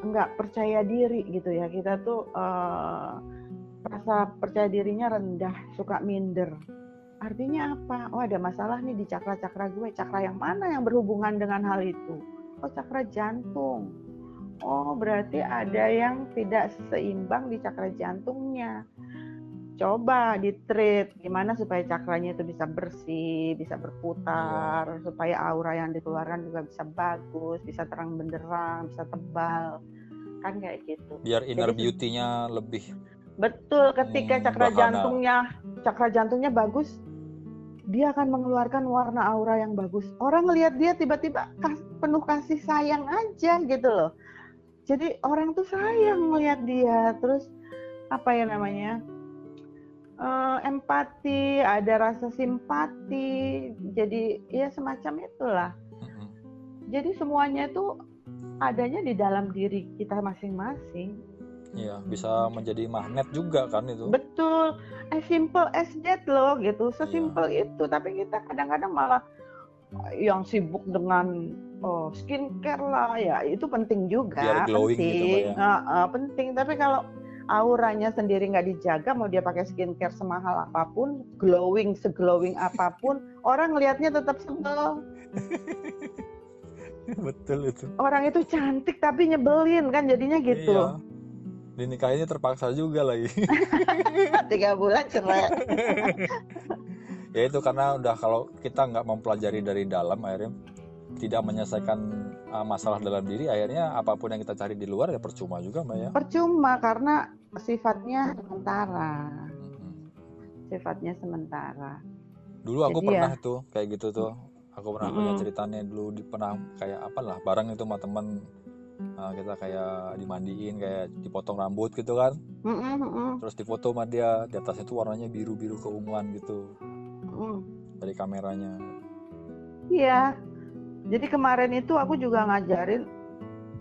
nggak percaya diri gitu ya kita tuh eh, rasa percaya dirinya rendah, suka minder. Artinya apa? Oh ada masalah nih di cakra-cakra gue. Cakra yang mana yang berhubungan dengan hal itu? Oh cakra jantung. Oh berarti ada yang tidak seimbang di cakra jantungnya. Coba di treat gimana supaya cakranya itu bisa bersih, bisa berputar, supaya aura yang dikeluarkan juga bisa bagus, bisa terang benderang, bisa tebal. Kan kayak gitu. Biar inner Jadi- beauty-nya lebih Betul, ketika Hmm, cakra bahana. jantungnya cakra jantungnya bagus, dia akan mengeluarkan warna aura yang bagus. Orang ngelihat dia tiba-tiba kas- penuh kasih sayang aja gitu loh. Jadi orang tuh sayang ngelihat dia, terus apa ya namanya? Eh, empati, ada rasa simpati. Jadi ya semacam itulah. Jadi semuanya itu adanya di dalam diri kita masing-masing. Iya, bisa menjadi magnet juga kan itu. Betul, as simple as that loh gitu, Iya. sesimpel itu. Tapi kita kadang-kadang malah eh, yang sibuk dengan oh, skincare lah, ya itu penting juga, Biar glowing gitu, penting, Mbak, ya. Ah, ah, penting. Tapi kalau auranya sendiri nggak dijaga, mau dia pakai skincare semahal apa pun, glowing seglowing apa pun, orang ngelihatnya tetap sebel. Betul itu. Orang itu cantik tapi nyebelin kan jadinya gitu. Iya. Dinikahinnya terpaksa juga lagi. Tiga bulan cerai. ya itu karena udah kalau kita nggak mempelajari dari dalam akhirnya tidak menyelesaikan uh, masalah dalam diri akhirnya apa pun yang kita cari di luar ya percuma juga mbak ya Percuma karena sifatnya sementara. Mhm. sifatnya sementara. dulu aku Jadi pernah ya- tuh kayak gitu tuh aku pernah punya Mm-mm. ceritanya dulu di pernah kayak apa lah bareng itu sama temen uh, kita kayak dimandiin kayak dipotong rambut gitu kan Mm-mm, mm-mm, terus difoto sama dia di atasnya tuh warnanya biru biru keunguan gitu mm. dari kameranya Iya. Jadi kemarin itu aku juga ngajarin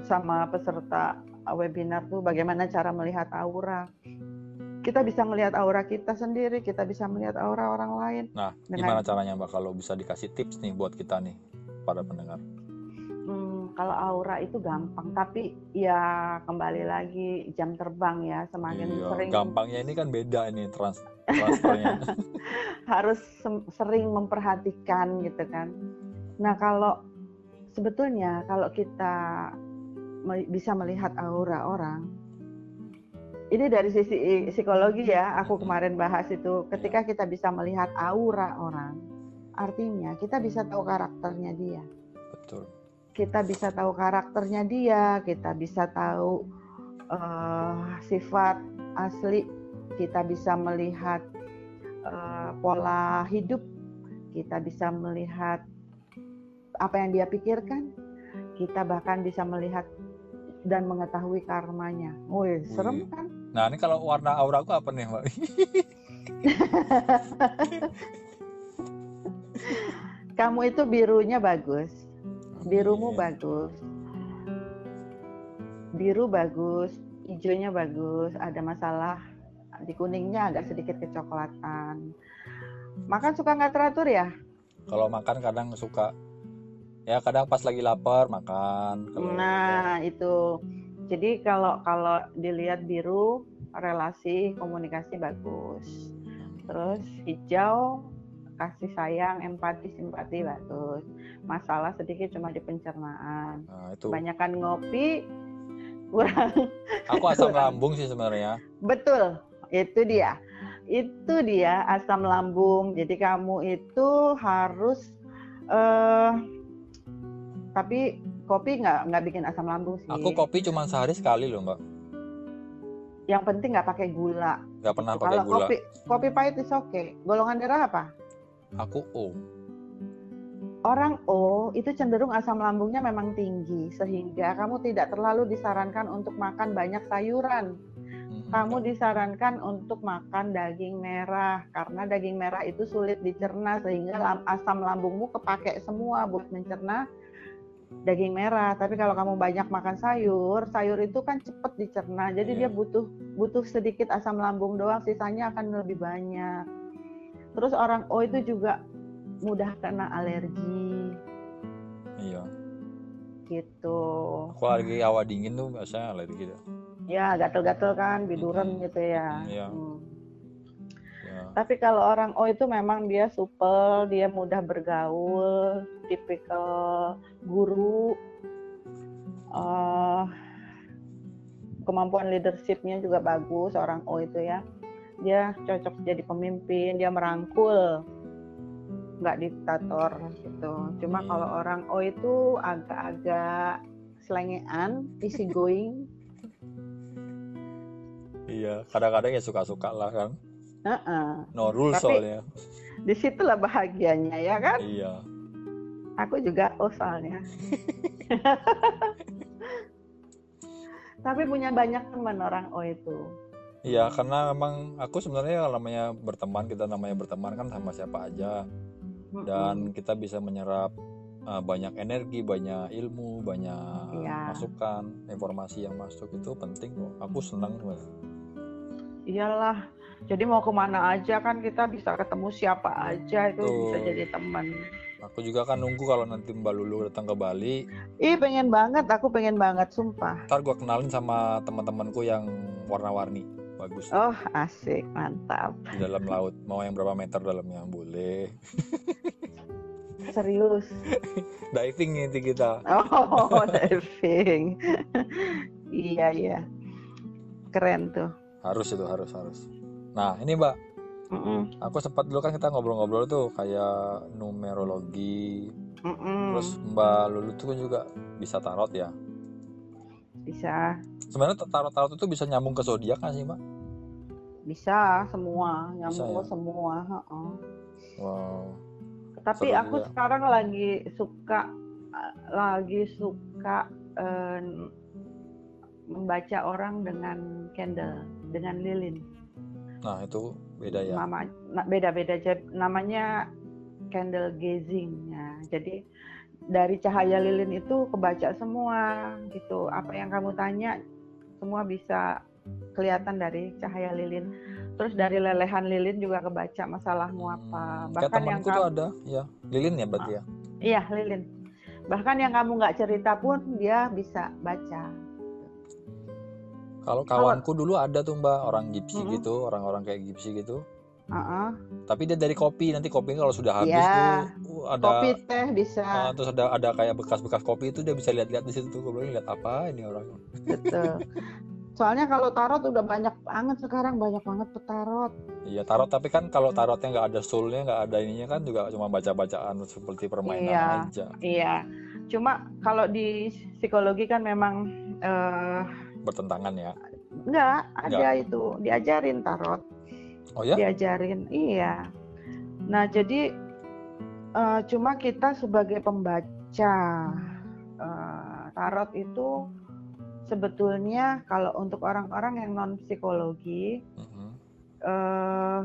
sama peserta webinar tuh bagaimana cara melihat aura. kita bisa melihat aura kita sendiri, kita bisa melihat aura orang lain. Nah, Dengan- gimana caranya Mbak kalau bisa dikasih tips nih buat kita nih pada pendengar? Hmm, kalau aura itu gampang, tapi ya kembali lagi jam terbang ya, semakin Iya, sering gampangnya ini kan beda ini trans transfernya. harus sering memperhatikan gitu kan. Nah kalau sebetulnya kalau kita bisa melihat aura orang, ini dari sisi psikologi ya, aku kemarin bahas itu, ketika kita bisa melihat aura orang, artinya kita bisa tahu karakternya dia. Betul. kita bisa tahu karakternya dia, kita bisa tahu eh, sifat asli, kita bisa melihat eh, pola hidup, kita bisa melihat apa yang dia pikirkan, kita bahkan bisa melihat dan mengetahui karmanya. Wih, serem Wih. kan? Nah, ini kalau warna aura aku apa nih, Mbak? Kamu itu birunya bagus, birumu Iya. bagus, biru bagus, hijaunya bagus, ada masalah di kuningnya agak sedikit kecoklatan. Makan suka nggak teratur ya? Kalau makan kadang suka ya kadang pas lagi lapar makan. Kalau Nah itu, jadi kalau kalau dilihat biru relasi komunikasi bagus, terus hijau kasih sayang, empati, simpati bagus. Masalah sedikit cuma di pencernaan. Nah, itu. Kebanyakan ngopi kurang Aku asam lambung sih sebenarnya. betul itu dia itu dia asam lambung jadi kamu itu harus eh tapi kopi nggak nggak bikin asam lambung sih Aku kopi cuma sehari sekali loh, Mbak. yang penting nggak pakai gula Gak pernah pakai kalau gula. kopi kopi pahit is oke golongan darah apa Aku O. Orang O itu cenderung asam lambungnya memang tinggi sehingga kamu tidak terlalu disarankan untuk makan banyak sayuran. Hmm, Kamu disarankan untuk makan daging merah karena daging merah itu sulit dicerna sehingga asam lambungmu kepake semua buat mencerna daging merah. Tapi kalau kamu banyak makan sayur, sayur itu kan cepet dicerna. Jadi Iya. dia butuh butuh sedikit asam lambung doang, sisanya akan lebih banyak. Terus orang O itu juga mudah kena alergi Iya. gitu. Aku lagi hawa dingin tuh biasanya alergi. Ya gatel-gatel kan, biduran Mm-mm. gitu ya. Iya. Hmm. Tapi kalau orang O itu memang dia supel, dia mudah bergaul, tipikal guru, eh, kemampuan leadershipnya juga bagus orang O itu ya. Dia cocok jadi pemimpin, dia merangkul, nggak diktator gitu. Cuma Hmm. kalau orang O itu agak-agak selengean, easy going, Iya, kadang-kadang ya suka-suka lah kan. Heeh. No rules Tapi- soalnya. di situlah bahagianya ya kan. Iya. Aku juga oh soalnya. Tapi punya banyak teman orang O itu. Iya, karena memang aku sebenarnya kalau namanya berteman, kita namanya berteman kan sama siapa aja. Dan kita bisa menyerap uh, banyak energi, banyak ilmu, banyak Iya. masukan, informasi yang masuk itu penting kok. Aku senang sebenarnya. iyalah. Jadi mau ke mana aja kan kita bisa ketemu siapa aja itu bisa Betul. jadi teman. Aku juga kan nunggu kalau nanti Mbak Lulu datang ke Bali, Ih pengen banget, aku pengen banget sumpah. ntar gua kenalin sama teman-temanku yang warna-warni. Bagus. Oh asik, mantap. Di dalam laut. Mau yang berapa meter dalamnya? Boleh. Serius. Diving nanti kita. Oh diving. iya iya. Keren tuh. Harus itu, harus, harus. Nah, ini Mbak, Mm-mm, aku sempat dulu kan kita ngobrol-ngobrol tuh kayak numerologi. mm-mm. Terus Mbak Lulu tuh kan juga bisa tarot ya. bisa Sebenarnya tarot-tarot itu bisa nyambung ke zodiak kan sih, Mbak? bisa semua nyambung Bisa, ke ya? semua heeh. Wow. tapi Seru aku juga. sekarang lagi suka lagi suka eh, membaca orang dengan candle dengan lilin Nah, itu beda ya. nama na- beda-beda namanya candle gazing ya jadi dari cahaya lilin itu kebaca semua gitu apa yang kamu tanya semua bisa kelihatan dari cahaya lilin. Terus dari lelehan lilin juga kebaca masalahmu apa. Hmm, kayak Bahkan yang kamu, ada ya lilin ya berarti ya iya lilin. Bahkan yang kamu nggak cerita pun dia bisa baca. Kalau kawanku dulu ada tuh mbak orang gipsi Mm-mm. gitu orang-orang kayak gipsi gitu Heeh. tapi dia dari kopi nanti kopi kalau sudah habis Iya. tuh uh, ada Kopi teh bisa. uh, terus ada ada kayak bekas-bekas kopi itu dia bisa lihat-lihat di situ tuh gue lihat apa ini orang Betul. Soalnya kalau tarot udah banyak banget sekarang banyak banget petarot. iya tarot tapi kan kalau tarotnya nggak ada soulnya nggak ada ininya kan juga cuma baca-bacaan seperti permainan Iya. aja Iya. Cuma kalau di psikologi kan memang eh bertentangan ya enggak ada itu diajarin tarot, oh ya diajarin. Iya. Nah, jadi eh, cuma kita sebagai pembaca eh, tarot itu sebetulnya kalau untuk orang-orang yang non psikologi Mhm. eh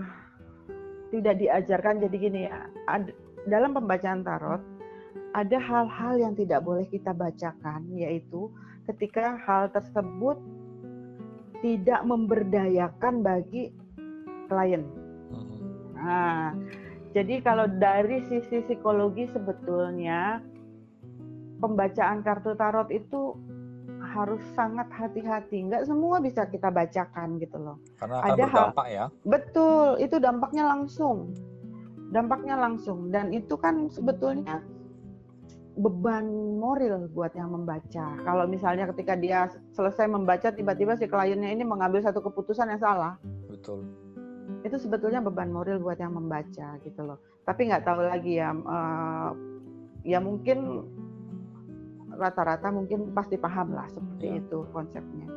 tidak diajarkan jadi gini ya ad- dalam pembacaan tarot ada hal-hal yang tidak boleh kita bacakan yaitu ketika hal tersebut tidak memberdayakan bagi klien. Mhm. Nah, jadi kalau dari sisi psikologi sebetulnya pembacaan kartu tarot itu harus sangat hati-hati. Nggak semua bisa kita bacakan gitu loh. karena akan Ada hal- ya Betul, itu dampaknya langsung. Dampaknya langsung dan itu kan sebetulnya beban moral buat yang membaca. Kalau misalnya ketika dia selesai membaca tiba-tiba si kliennya ini mengambil satu keputusan yang salah, betul itu sebetulnya beban moral buat yang membaca gitu loh. Tapi nggak tahu lagi ya, eh, ya mungkin rata-rata mungkin pasti paham lah seperti Ya. itu konsepnya.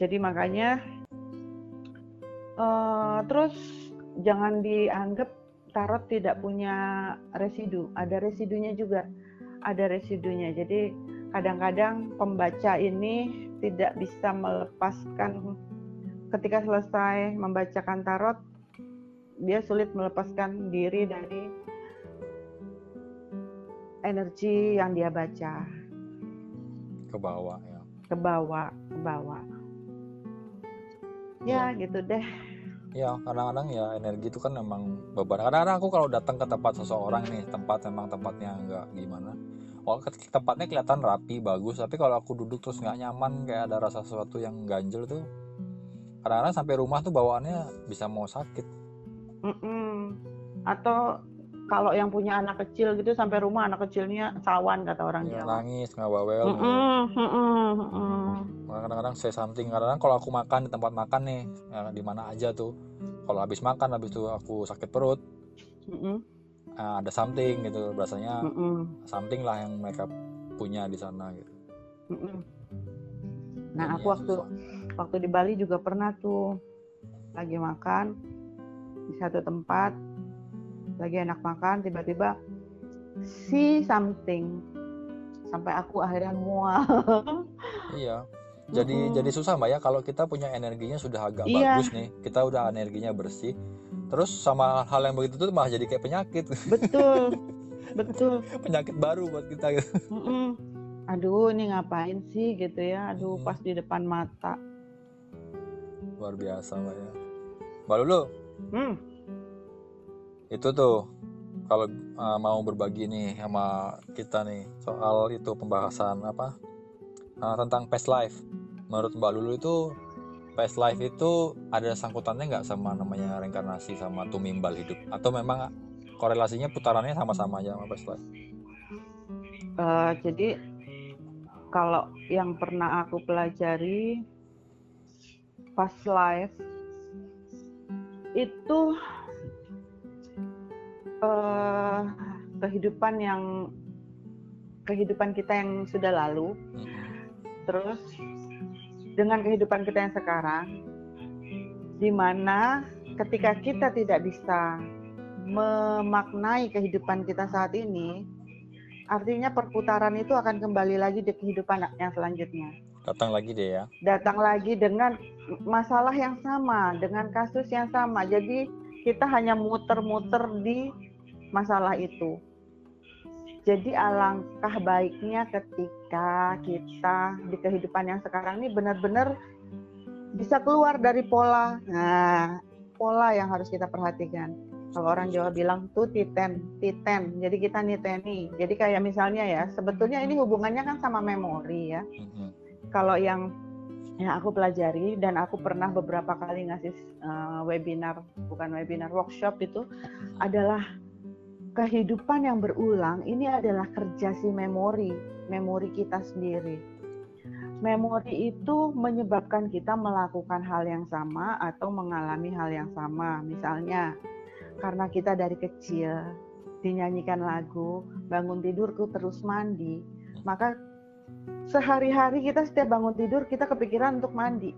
Jadi makanya eh, terus jangan dianggap tarot tidak punya residu, ada residunya juga, ada residunya. Jadi kadang-kadang pembaca ini tidak bisa melepaskan ketika selesai membacakan tarot, dia sulit melepaskan diri dari energi yang dia baca ke bawah ya ke bawah, ke bawah. Ya, gitu deh. Ya, kadang-kadang ya energi itu kan memang beban. Kadang-kadang aku kalau datang ke tempat seseorang nih, tempat memang tempatnya nggak gimana. Oh, tempatnya kelihatan rapi, bagus. Tapi kalau aku duduk terus nggak nyaman, kayak ada rasa sesuatu yang ganjel tuh. Kadang-kadang sampai rumah tuh bawaannya bisa mau sakit. Mm-mm. Atau kalau yang punya anak kecil gitu sampai rumah anak kecilnya sawan kata orang Ya, Jawa. nangis, nggak bawel. Mm-mm, mm-mm, mm-mm. Kadang-kadang say something. Kadang-kadang kalau aku makan di tempat makan nih, ya, di mana aja tuh. Kalau habis makan, habis itu aku sakit perut, Mm-mm, ah, ada something gitu. Rasanya mm-mm, something lah yang mereka punya di sana gitu. mm-mm. Nah, Jadinya aku waktu susah. waktu di Bali juga pernah tuh lagi makan di satu tempat lagi enak makan tiba-tiba see something. Sampai aku akhirnya mual. Iya. Jadi jadi susah mbak ya kalau kita punya energinya sudah agak Iya. bagus nih, kita udah energinya bersih, terus sama hal yang begitu tuh malah jadi kayak penyakit, betul. Betul. Penyakit baru buat kita. Gitu. Aduh ini ngapain sih gitu ya? Aduh Mm. pas di depan mata. Luar biasa mbak ya. Mbak Lulu, hmm itu tuh kalau uh, mau berbagi nih sama kita nih soal itu pembahasan apa uh, tentang past life. Menurut Mbak Lulu itu past life itu ada sangkutannya nggak sama namanya reinkarnasi sama tumimbal hidup atau memang korelasinya putarannya sama-sama aja sama past life? Eh, jadi kalau yang pernah aku pelajari past life itu eh, kehidupan yang kehidupan kita yang sudah lalu terus dengan kehidupan kita yang sekarang di mana ketika kita tidak bisa memaknai kehidupan kita saat ini artinya perputaran itu akan kembali lagi di kehidupan yang selanjutnya Datang lagi deh ya. datang lagi dengan masalah yang sama, dengan kasus yang sama. Jadi kita hanya muter-muter di masalah itu. Jadi alangkah baiknya ketika kita di kehidupan yang sekarang ini benar-benar bisa keluar dari pola. Nah, pola yang harus kita perhatikan. Kalau orang Jawa bilang tuh titen, titen. Jadi kita niteni. Jadi kayak misalnya ya, sebetulnya ini hubungannya kan sama memori ya. Mhm. Kalau yang yang aku pelajari dan aku pernah beberapa kali ngasih uh, webinar, bukan webinar, workshop itu adalah kehidupan yang berulang. Ini adalah kerja si memori, memori kita sendiri. Memori itu menyebabkan kita melakukan hal yang sama atau mengalami hal yang sama. Misalnya, karena kita dari kecil dinyanyikan lagu, bangun tidurku terus mandi, maka sehari-hari kita setiap bangun tidur kita kepikiran untuk mandi.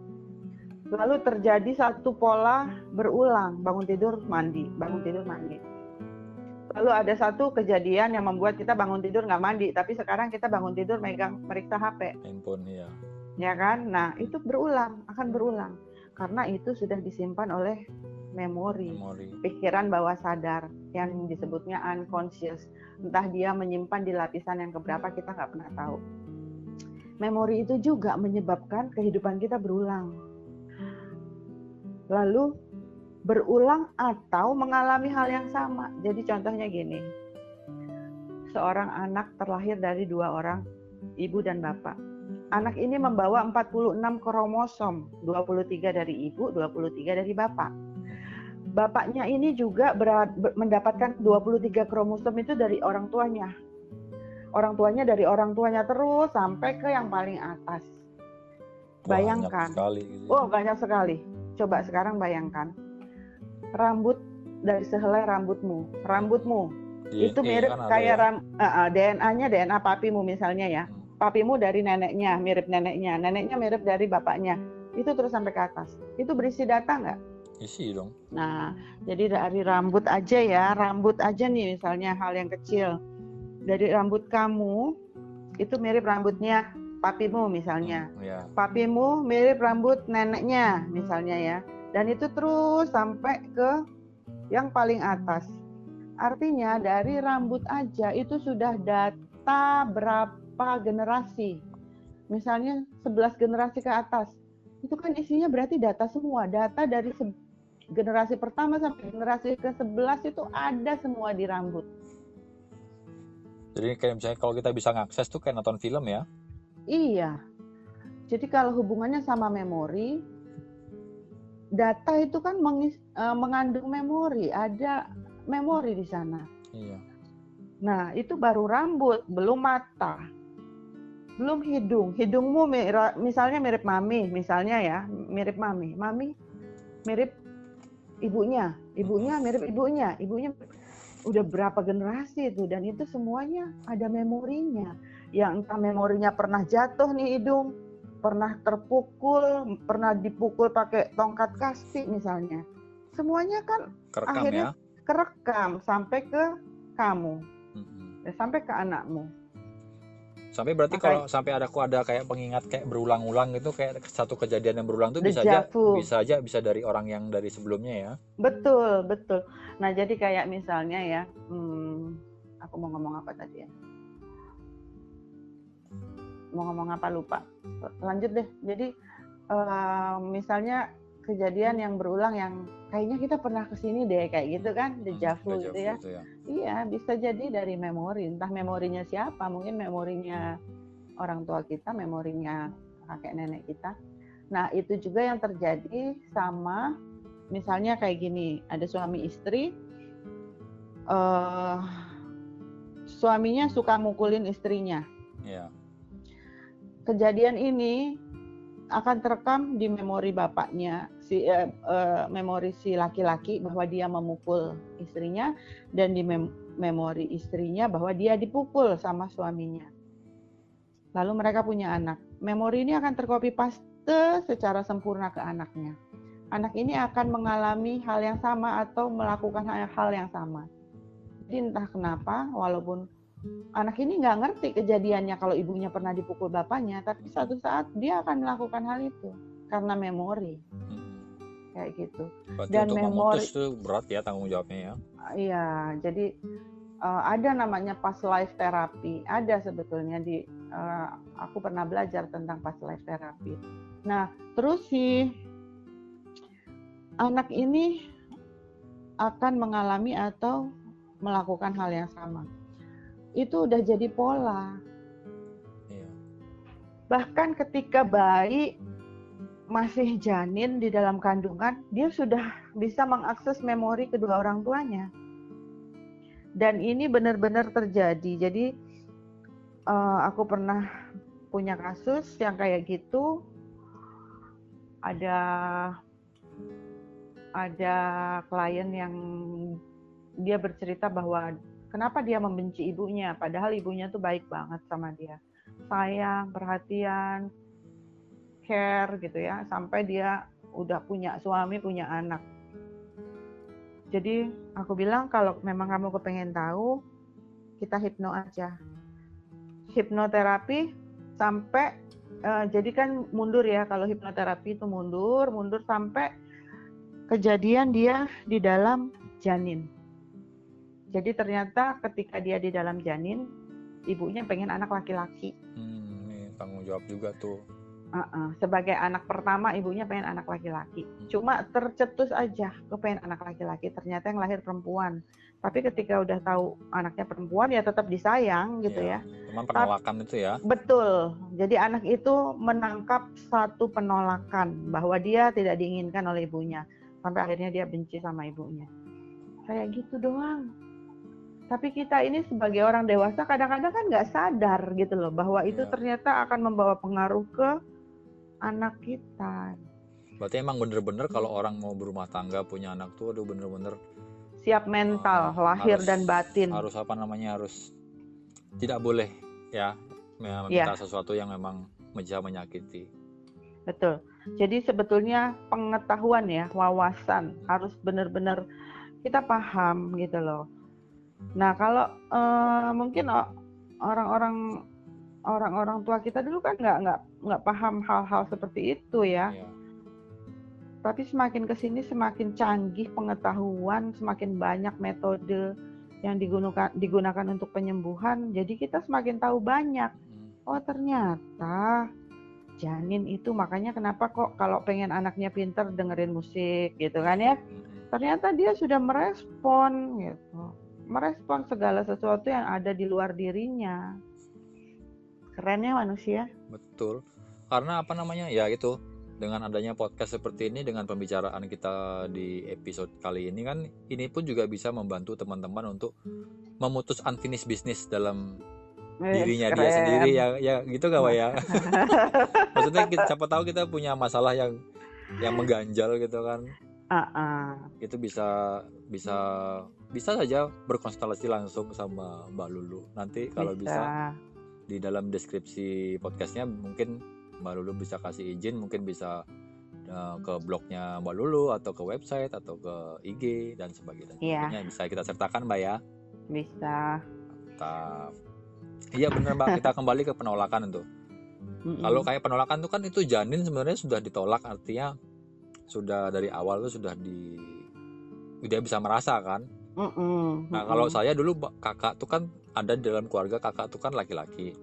Lalu terjadi satu pola berulang, bangun tidur mandi, bangun tidur mandi. Lalu ada satu kejadian yang membuat kita bangun tidur nggak mandi, tapi sekarang kita bangun tidur megang periksa HP, handphone ya ya kan? Nah itu berulang, akan berulang, karena itu sudah disimpan oleh memori memori pikiran bawah sadar yang disebutnya unconscious. Entah dia menyimpan di lapisan yang keberapa kita nggak pernah tahu. Memori itu juga menyebabkan kehidupan kita berulang. Lalu berulang atau mengalami hal yang sama. Jadi contohnya gini. Seorang anak terlahir dari dua orang, ibu dan bapak. Anak ini membawa 46 kromosom, 23 dari ibu, 23 dari bapak bapaknya ini juga berat, ber, mendapatkan 23 kromosom itu dari orang tuanya. Orang tuanya dari orang tuanya terus sampai ke yang paling atas. Bayangkan. banyak sekali gitu. Oh, banyak sekali. Coba sekarang bayangkan. Rambut dari sehelai rambutmu, rambutmu DNA itu mirip kan ada kayak ya. ram, uh, uh, DNA-nya DNA papimu misalnya ya. Hmm. Papimu dari neneknya, mirip neneknya, neneknya mirip dari bapaknya. Itu terus sampai ke atas. Itu berisi data nggak? isi dong Nah, jadi dari rambut aja ya, rambut aja nih misalnya hal yang kecil. Dari rambut kamu itu mirip rambutnya papimu misalnya. Hmm, ya Papimu mirip rambut neneknya misalnya ya. Dan itu terus sampai ke yang paling atas. Artinya dari rambut aja itu sudah data berapa generasi. Misalnya 11 generasi ke atas. Itu kan isinya berarti data semua, data dari generasi pertama sampai generasi ke-11 itu ada semua di rambut. jadi kayak misalnya kalau kita bisa ngakses tuh kayak nonton film ya Iya. Jadi kalau hubungannya sama memori, data itu kan mengis- eh, mengandung memori, ada memori di sana. iya Nah, itu baru rambut, belum mata. Belum hidung. Hidungmu mira- misalnya mirip mami, misalnya ya, mirip mami. Mami mirip ibunya, ibunya mirip ibunya, ibunya udah berapa generasi itu dan itu semuanya ada memorinya. Yang entah memorinya pernah jatuh nih hidung, pernah terpukul, pernah dipukul pakai tongkat kasti misalnya. Semuanya kan kerekam Akhirnya- ya kerekam sampai ke kamu, eh, sampai ke anakmu. sampai berarti kalau sampai ada aku ada kayak pengingat kayak berulang-ulang gitu kayak satu kejadian yang berulang tuh bisa aja bisa aja bisa dari orang yang dari sebelumnya ya Betul, betul. Nah, jadi kayak misalnya ya, hmm, aku mau ngomong apa tadi ya? Mau ngomong apa lupa. Lanjut deh. Jadi eh, misalnya kejadian yang berulang yang kayaknya kita pernah ke sini deh kayak gitu kan, deja vu Hmm, gitu ya. ya Iya, bisa jadi dari memori. Entah memorinya siapa, mungkin memorinya orang tua kita, memorinya kakek nenek kita. Nah, itu juga yang terjadi sama misalnya kayak gini, ada suami istri eh suaminya suka mukulin istrinya. Iya. Kejadian ini akan terekam di memori bapaknya, si eh, eh, memori si laki-laki bahwa dia memukul istrinya dan di mem- memori istrinya bahwa dia dipukul sama suaminya. Lalu mereka punya anak. Memori ini akan tercopy paste secara sempurna ke anaknya. Anak ini akan mengalami hal yang sama atau melakukan hal yang sama. Jadi entah kenapa, walaupun anak ini nggak ngerti kejadiannya kalau ibunya pernah dipukul bapaknya, tapi suatu saat dia akan melakukan hal itu karena memori Mhm. kayak gitu. Berarti Dan untuk memori- tuh berat ya tanggung jawabnya ya Iya, jadi eh, ada namanya past life therapy. Ada sebetulnya di eh, aku pernah belajar tentang past life therapy. Nah, terus si anak ini akan mengalami atau melakukan hal yang sama. Itu udah jadi pola. Iya. Bahkan ketika bayi masih janin di dalam kandungan, dia sudah bisa mengakses memori kedua orang tuanya. Dan ini benar-benar terjadi. Jadi uh, aku pernah punya kasus yang kayak gitu. Ada ada klien yang dia bercerita bahwa kenapa dia membenci ibunya, padahal ibunya tuh baik banget sama dia, sayang, perhatian, care gitu ya, sampai dia udah punya suami, punya anak. Jadi aku bilang kalau memang kamu kepengen tahu, kita hipno aja. Hipnoterapi sampai uh, jadi kan mundur ya kalau hipnoterapi itu mundur, mundur sampai kejadian dia di dalam janin. Jadi ternyata ketika dia di dalam janin, ibunya pengen anak laki-laki. Hmm, ini tanggung jawab juga tuh. Uh -uh. Sebagai anak pertama, ibunya pengen anak laki-laki. Hmm. Cuma tercetus aja, kepengen anak laki-laki. Ternyata yang lahir perempuan. Tapi ketika udah tahu anaknya perempuan, ya tetap disayang gitu ya. ya. Cuman penolakan itu ya. Betul. Jadi anak itu menangkap satu penolakan bahwa dia tidak diinginkan oleh ibunya sampai akhirnya dia benci sama ibunya kayak gitu doang tapi kita ini sebagai orang dewasa kadang-kadang kan nggak sadar gitu loh bahwa itu ya. ternyata akan membawa pengaruh ke anak kita berarti emang bener-bener kalau orang mau berumah tangga punya anak tuh aduh bener-bener siap mental uh, lahir harus, dan batin harus apa namanya harus tidak boleh ya meminta ya. sesuatu yang memang bisa menyakiti betul jadi sebetulnya pengetahuan ya, wawasan harus benar-benar kita paham gitu loh. Nah kalau uh, mungkin orang-orang orang-orang tua kita dulu kan nggak nggak nggak paham hal-hal seperti itu ya. Iya. Tapi semakin ke sini semakin canggih pengetahuan, semakin banyak metode yang digunakan digunakan untuk penyembuhan. Jadi kita semakin tahu banyak. Hmm. Oh ternyata janin itu makanya kenapa kok kalau pengen anaknya pinter dengerin musik gitu kan ya ternyata dia sudah merespon gitu merespon segala sesuatu yang ada di luar dirinya. Kerennya manusia. Betul. Karena apa namanya? Ya itu. Dengan adanya podcast seperti ini dengan pembicaraan kita di episode kali ini kan ini pun juga bisa membantu teman-teman untuk memutus unfinished business dalam dirinya Keren. dia sendiri. Ya ya gitu gak ya? Maksudnya kita, siapa tahu kita punya masalah yang yang mengganjal gitu kan? Uh -uh. itu bisa bisa bisa saja berkonstelasi langsung sama Mbak Lulu nanti kalau bisa. bisa di dalam deskripsi podcastnya mungkin Mbak Lulu bisa kasih izin mungkin bisa uh, ke blognya Mbak Lulu atau ke website atau ke IG dan sebagainya yeah. bisa kita sertakan Mbak ya bisa mantap Iya benar mbak. Kita kembali ke penolakan itu. Mm-mm. Kalau kayak penolakan itu kan itu janin sebenarnya sudah ditolak artinya sudah dari awal tuh sudah di dia bisa merasa kan. Mm-mm. Nah kalau saya dulu kakak tuh kan ada di dalam keluarga kakak tuh kan laki-laki.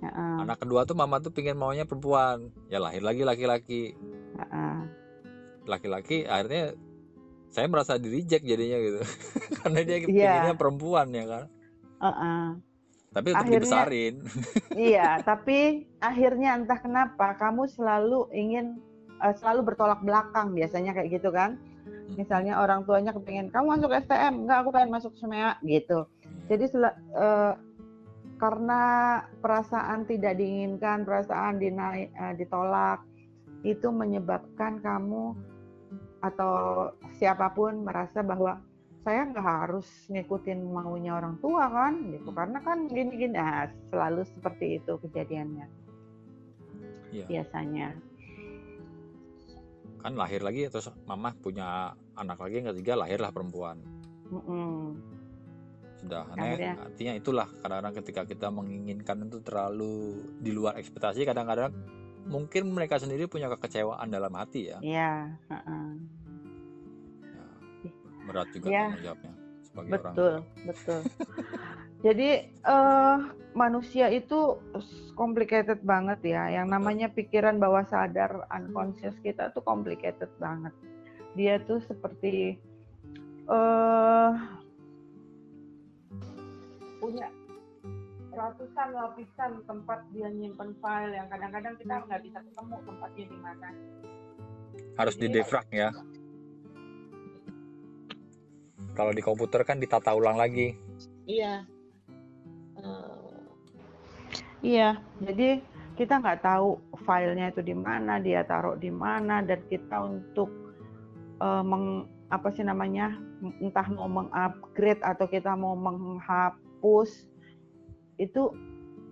Uh-uh. Anak kedua tuh mama tuh pingin maunya perempuan. Ya lahir lagi laki-laki. Laki-laki akhirnya saya merasa di reject jadinya gitu karena dia yeah. pinginnya perempuan ya kan. Tapi untuk akhirnya, dibesarin. Iya, tapi akhirnya entah kenapa kamu selalu ingin uh, selalu bertolak belakang biasanya kayak gitu kan. Hmm. Misalnya orang tuanya kepengen kamu masuk STM, enggak aku pengen masuk SMEA gitu. Hmm. Jadi uh, karena perasaan tidak diinginkan, perasaan dinaik, uh, ditolak itu menyebabkan kamu atau siapa pun merasa bahwa saya nggak harus ngikutin maunya orang tua kan gitu karena kan gini-gini nah, selalu seperti itu kejadiannya ya. biasanya kan lahir lagi terus mama punya anak lagi yang ketiga lahirlah perempuan. Mm -mm. sudah aneh. Artinya itulah kadang-kadang ketika kita menginginkan itu terlalu di luar ekspektasi kadang-kadang mungkin mereka sendiri punya kekecewaan dalam hati ya. Iya uh -uh berat juga ya. tanggung jawabnya sebagai betul, orang betul. Jadi uh, manusia itu complicated banget ya. Yang namanya pikiran bawah sadar unconscious kita tuh complicated banget. Dia tuh seperti uh, punya ratusan lapisan tempat dia nyimpen file yang kadang-kadang kita nggak bisa ketemu tempatnya di mana. Harus di defrag ya. Kalau di komputer kan ditata ulang lagi. Iya. Uh, iya, jadi kita nggak tahu filenya itu di mana, dia taruh di mana, dan kita untuk uh, meng, apa sih namanya, entah mau mengupgrade atau kita mau menghapus, itu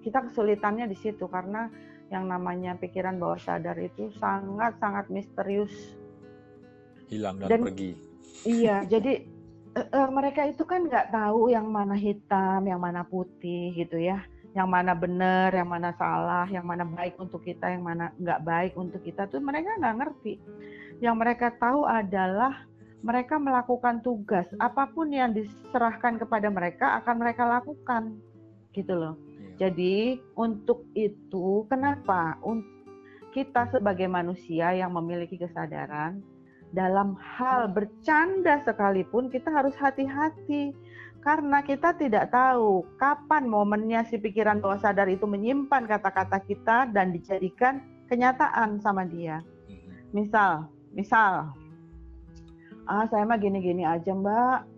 kita kesulitannya di situ karena yang namanya pikiran bawah sadar itu sangat sangat misterius. Hilang dan, dan pergi. Iya, jadi uh, mereka itu kan nggak tahu yang mana hitam, yang mana putih gitu ya yang mana benar, yang mana salah, yang mana baik untuk kita, yang mana nggak baik untuk kita tuh mereka nggak ngerti. Yang mereka tahu adalah mereka melakukan tugas apa pun yang diserahkan kepada mereka akan mereka lakukan, gitu loh. Iya. Jadi untuk itu kenapa kita sebagai manusia yang memiliki kesadaran dalam hal bercanda sekalipun kita harus hati-hati karena kita tidak tahu kapan momennya si pikiran bawah sadar itu menyimpan kata-kata kita dan dijadikan kenyataan sama dia. Mm-hmm. Misal, misal, ah saya mah gini-gini aja mbak,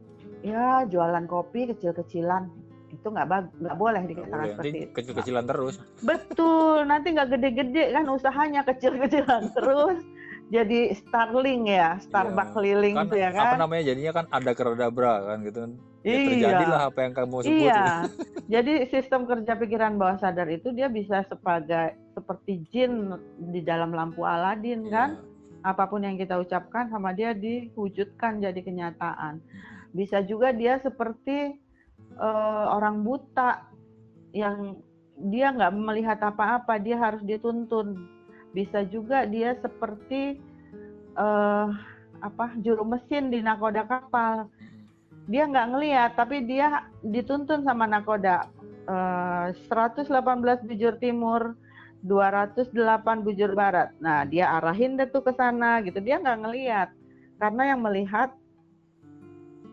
ya jualan kopi kecil-kecilan itu nggak nggak boleh dikatakan seperti itu. Kecil-kecilan terus. Betul, nanti nggak gede-gede kan usahanya kecil-kecilan terus jadi Starling ya, Starbucks iya. keliling kan, itu ya kan. Apa namanya jadinya kan ada keradabra kan gitu kan. Ya, iya. Terjadilah apa yang kamu sebut. Iya. jadi sistem kerja pikiran bawah sadar itu dia bisa sebagai seperti jin di dalam lampu Aladin iya. kan. Apa pun yang kita ucapkan sama dia diwujudkan jadi kenyataan. Bisa juga dia seperti uh, orang buta yang dia nggak melihat apa-apa, dia harus dituntun bisa juga dia seperti uh, apa juru mesin di nakoda kapal. Dia nggak ngelihat tapi dia dituntun sama nakoda. Uh, 118 bujur timur 208 bujur barat. Nah dia arahin deh tuh ke sana gitu. Dia nggak ngelihat karena yang melihat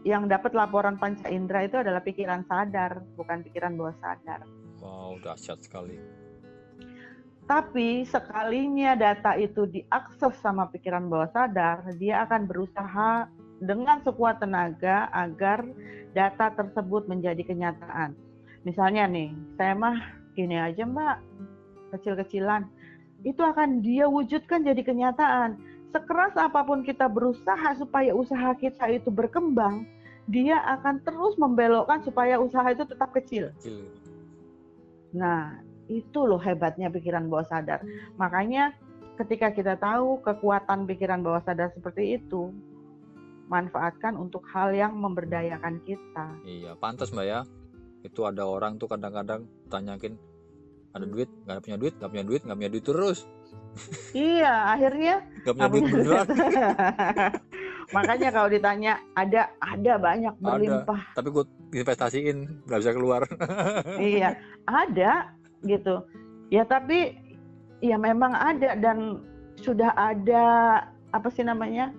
yang dapat laporan panca indera itu adalah pikiran sadar bukan pikiran bawah sadar. Wow dahsyat sekali tapi sekalinya data itu diakses sama pikiran bawah sadar, dia akan berusaha dengan sekuat tenaga agar data tersebut menjadi kenyataan. Misalnya nih, saya mah gini aja mbak, kecil-kecilan. Itu akan dia wujudkan jadi kenyataan. Sekeras apa pun kita berusaha supaya usaha kita itu berkembang, dia akan terus membelokkan supaya usaha itu tetap kecil. Nah, itu loh hebatnya pikiran bawah sadar. Makanya ketika kita tahu kekuatan pikiran bawah sadar seperti itu, manfaatkan untuk hal yang memberdayakan kita. Iya, pantas mbak ya. Itu ada orang tuh kadang-kadang tanyakin ada duit, nggak punya duit, nggak punya duit, nggak punya duit terus. iya, akhirnya nggak punya duit beneran. Makanya kalau ditanya ada, ada banyak berlimpah. Ada, tapi gue investasiin nggak bisa keluar. iya, ada gitu ya tapi ya memang ada dan sudah ada apa sih namanya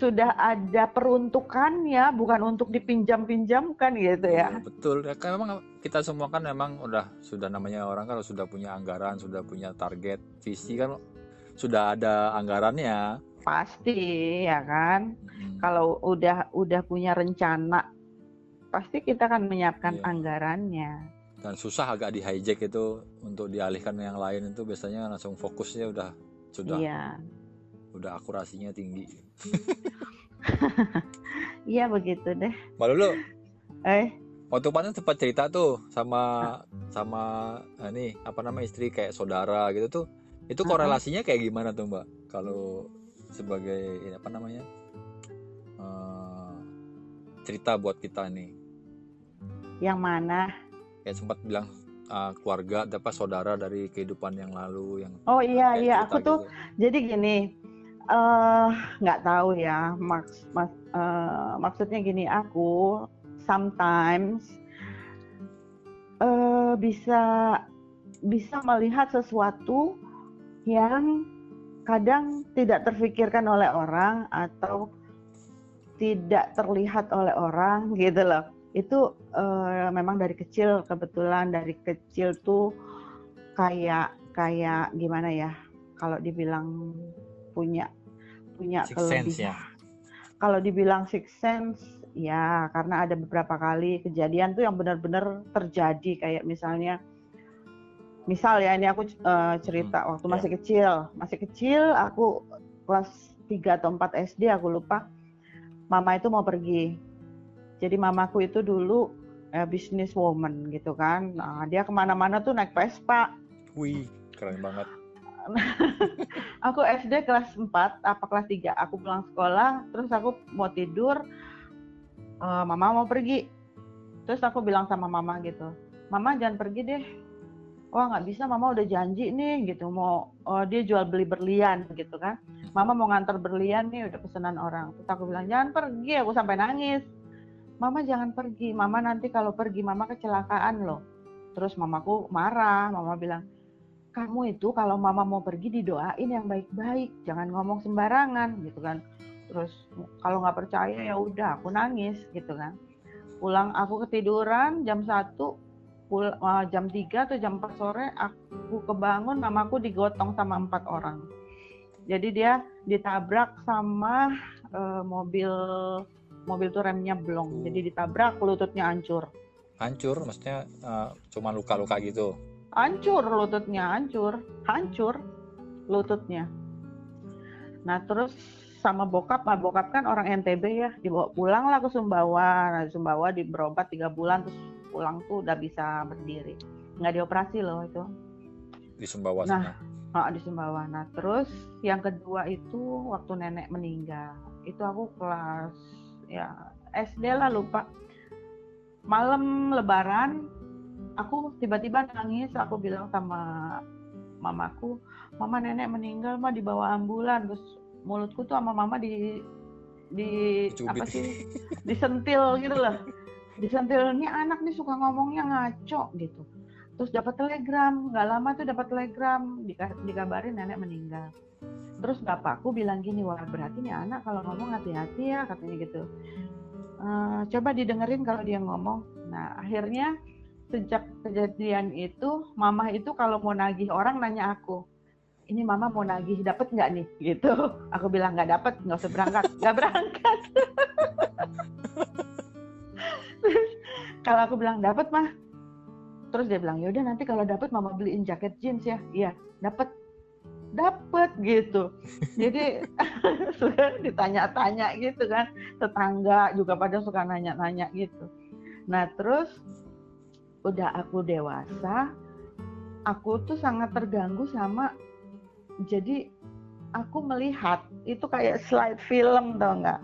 sudah ada peruntukannya bukan untuk dipinjam-pinjamkan gitu ya. ya betul ya kan memang kita semua kan memang udah sudah namanya orang kan sudah punya anggaran sudah punya target visi kan sudah ada anggarannya pasti ya kan hmm. kalau udah udah punya rencana pasti kita akan menyiapkan iya. anggarannya dan susah agak di hijack itu untuk dialihkan yang lain itu biasanya langsung fokusnya udah sudah iya. udah akurasinya tinggi. Iya begitu deh. Malu lu? Eh? Waktu panen sempat cerita tuh sama sama ini apa nama istri kayak saudara gitu tuh. Itu korelasinya kayak gimana tuh mbak? Kalau sebagai apa namanya uh, cerita buat kita nih. Yang mana kayak sempat bilang uh, keluarga dapat saudara dari kehidupan yang lalu yang oh iya iya aku tuh gitu. jadi gini eh, nggak uh, tahu ya maks mas uh, maksudnya gini aku sometimes uh, bisa bisa melihat sesuatu yang kadang tidak terfikirkan oleh orang atau tidak terlihat oleh orang gitu loh itu uh, memang dari kecil kebetulan dari kecil tuh kayak kayak gimana ya kalau dibilang punya punya six kelebihan. ya. Kalau dibilang six sense ya karena ada beberapa kali kejadian tuh yang benar-benar terjadi kayak misalnya misal ya ini aku uh, cerita hmm, waktu yeah. masih kecil, masih kecil aku kelas 3 atau 4 SD aku lupa. Mama itu mau pergi. Jadi mamaku itu dulu eh, business woman gitu kan. Nah, dia ke mana-mana tuh naik Vespa. Wih, keren banget. aku SD kelas 4 apa kelas 3 aku pulang sekolah terus aku mau tidur uh, mama mau pergi. Terus aku bilang sama mama gitu mama jangan pergi deh. Wah nggak bisa mama udah janji nih gitu. Mau oh, dia jual beli berlian gitu kan. Mama mau ngantar berlian nih udah pesanan orang. Terus aku bilang jangan pergi aku sampai nangis mama jangan pergi mama nanti kalau pergi mama kecelakaan loh terus mamaku marah mama bilang kamu itu kalau mama mau pergi didoain yang baik-baik, jangan ngomong sembarangan gitu kan. Terus kalau nggak percaya ya udah aku nangis gitu kan. Pulang aku ketiduran jam 1 pul uh, jam 3 atau jam 4 sore aku kebangun mamaku digotong sama empat orang. Jadi dia ditabrak sama uh, mobil mobil tuh remnya blong. Jadi ditabrak lututnya hancur. Hancur maksudnya uh, cuma luka-luka gitu? Hancur lututnya hancur. Hancur lututnya. Nah terus sama bokap nah bokap kan orang NTB ya dibawa pulang lah ke Sumbawa. Nah di Sumbawa di berobat tiga bulan terus pulang tuh udah bisa berdiri. Nggak dioperasi loh itu. Di Sumbawa nah sana. Oh, di Sumbawa. Nah terus yang kedua itu waktu nenek meninggal itu aku kelas ya SD lah lupa. Malam lebaran aku tiba-tiba nangis. Aku bilang sama mamaku mama nenek meninggal mah dibawa ambulan. Terus mulutku tuh sama mama di di Cubit. apa sih disentil gitu loh. Disentil ini anak nih suka ngomongnya ngaco gitu. Terus dapat telegram nggak lama tuh dapat telegram dikabarin nenek meninggal terus bapakku bilang gini wah berarti nih anak kalau ngomong hati-hati ya katanya gitu. E, coba didengerin kalau dia ngomong. Nah akhirnya sejak kejadian itu mama itu kalau mau nagih orang nanya aku ini mama mau nagih dapat nggak nih? Gitu. Aku bilang nggak dapat nggak usah berangkat nggak berangkat. Kalau aku bilang dapat mah. Terus dia bilang yaudah nanti kalau dapat mama beliin jaket jeans ya. Iya dapat dapat gitu. Jadi sudah ditanya-tanya gitu kan tetangga juga pada suka nanya-nanya gitu. Nah terus udah aku dewasa, aku tuh sangat terganggu sama jadi aku melihat itu kayak slide film tau nggak?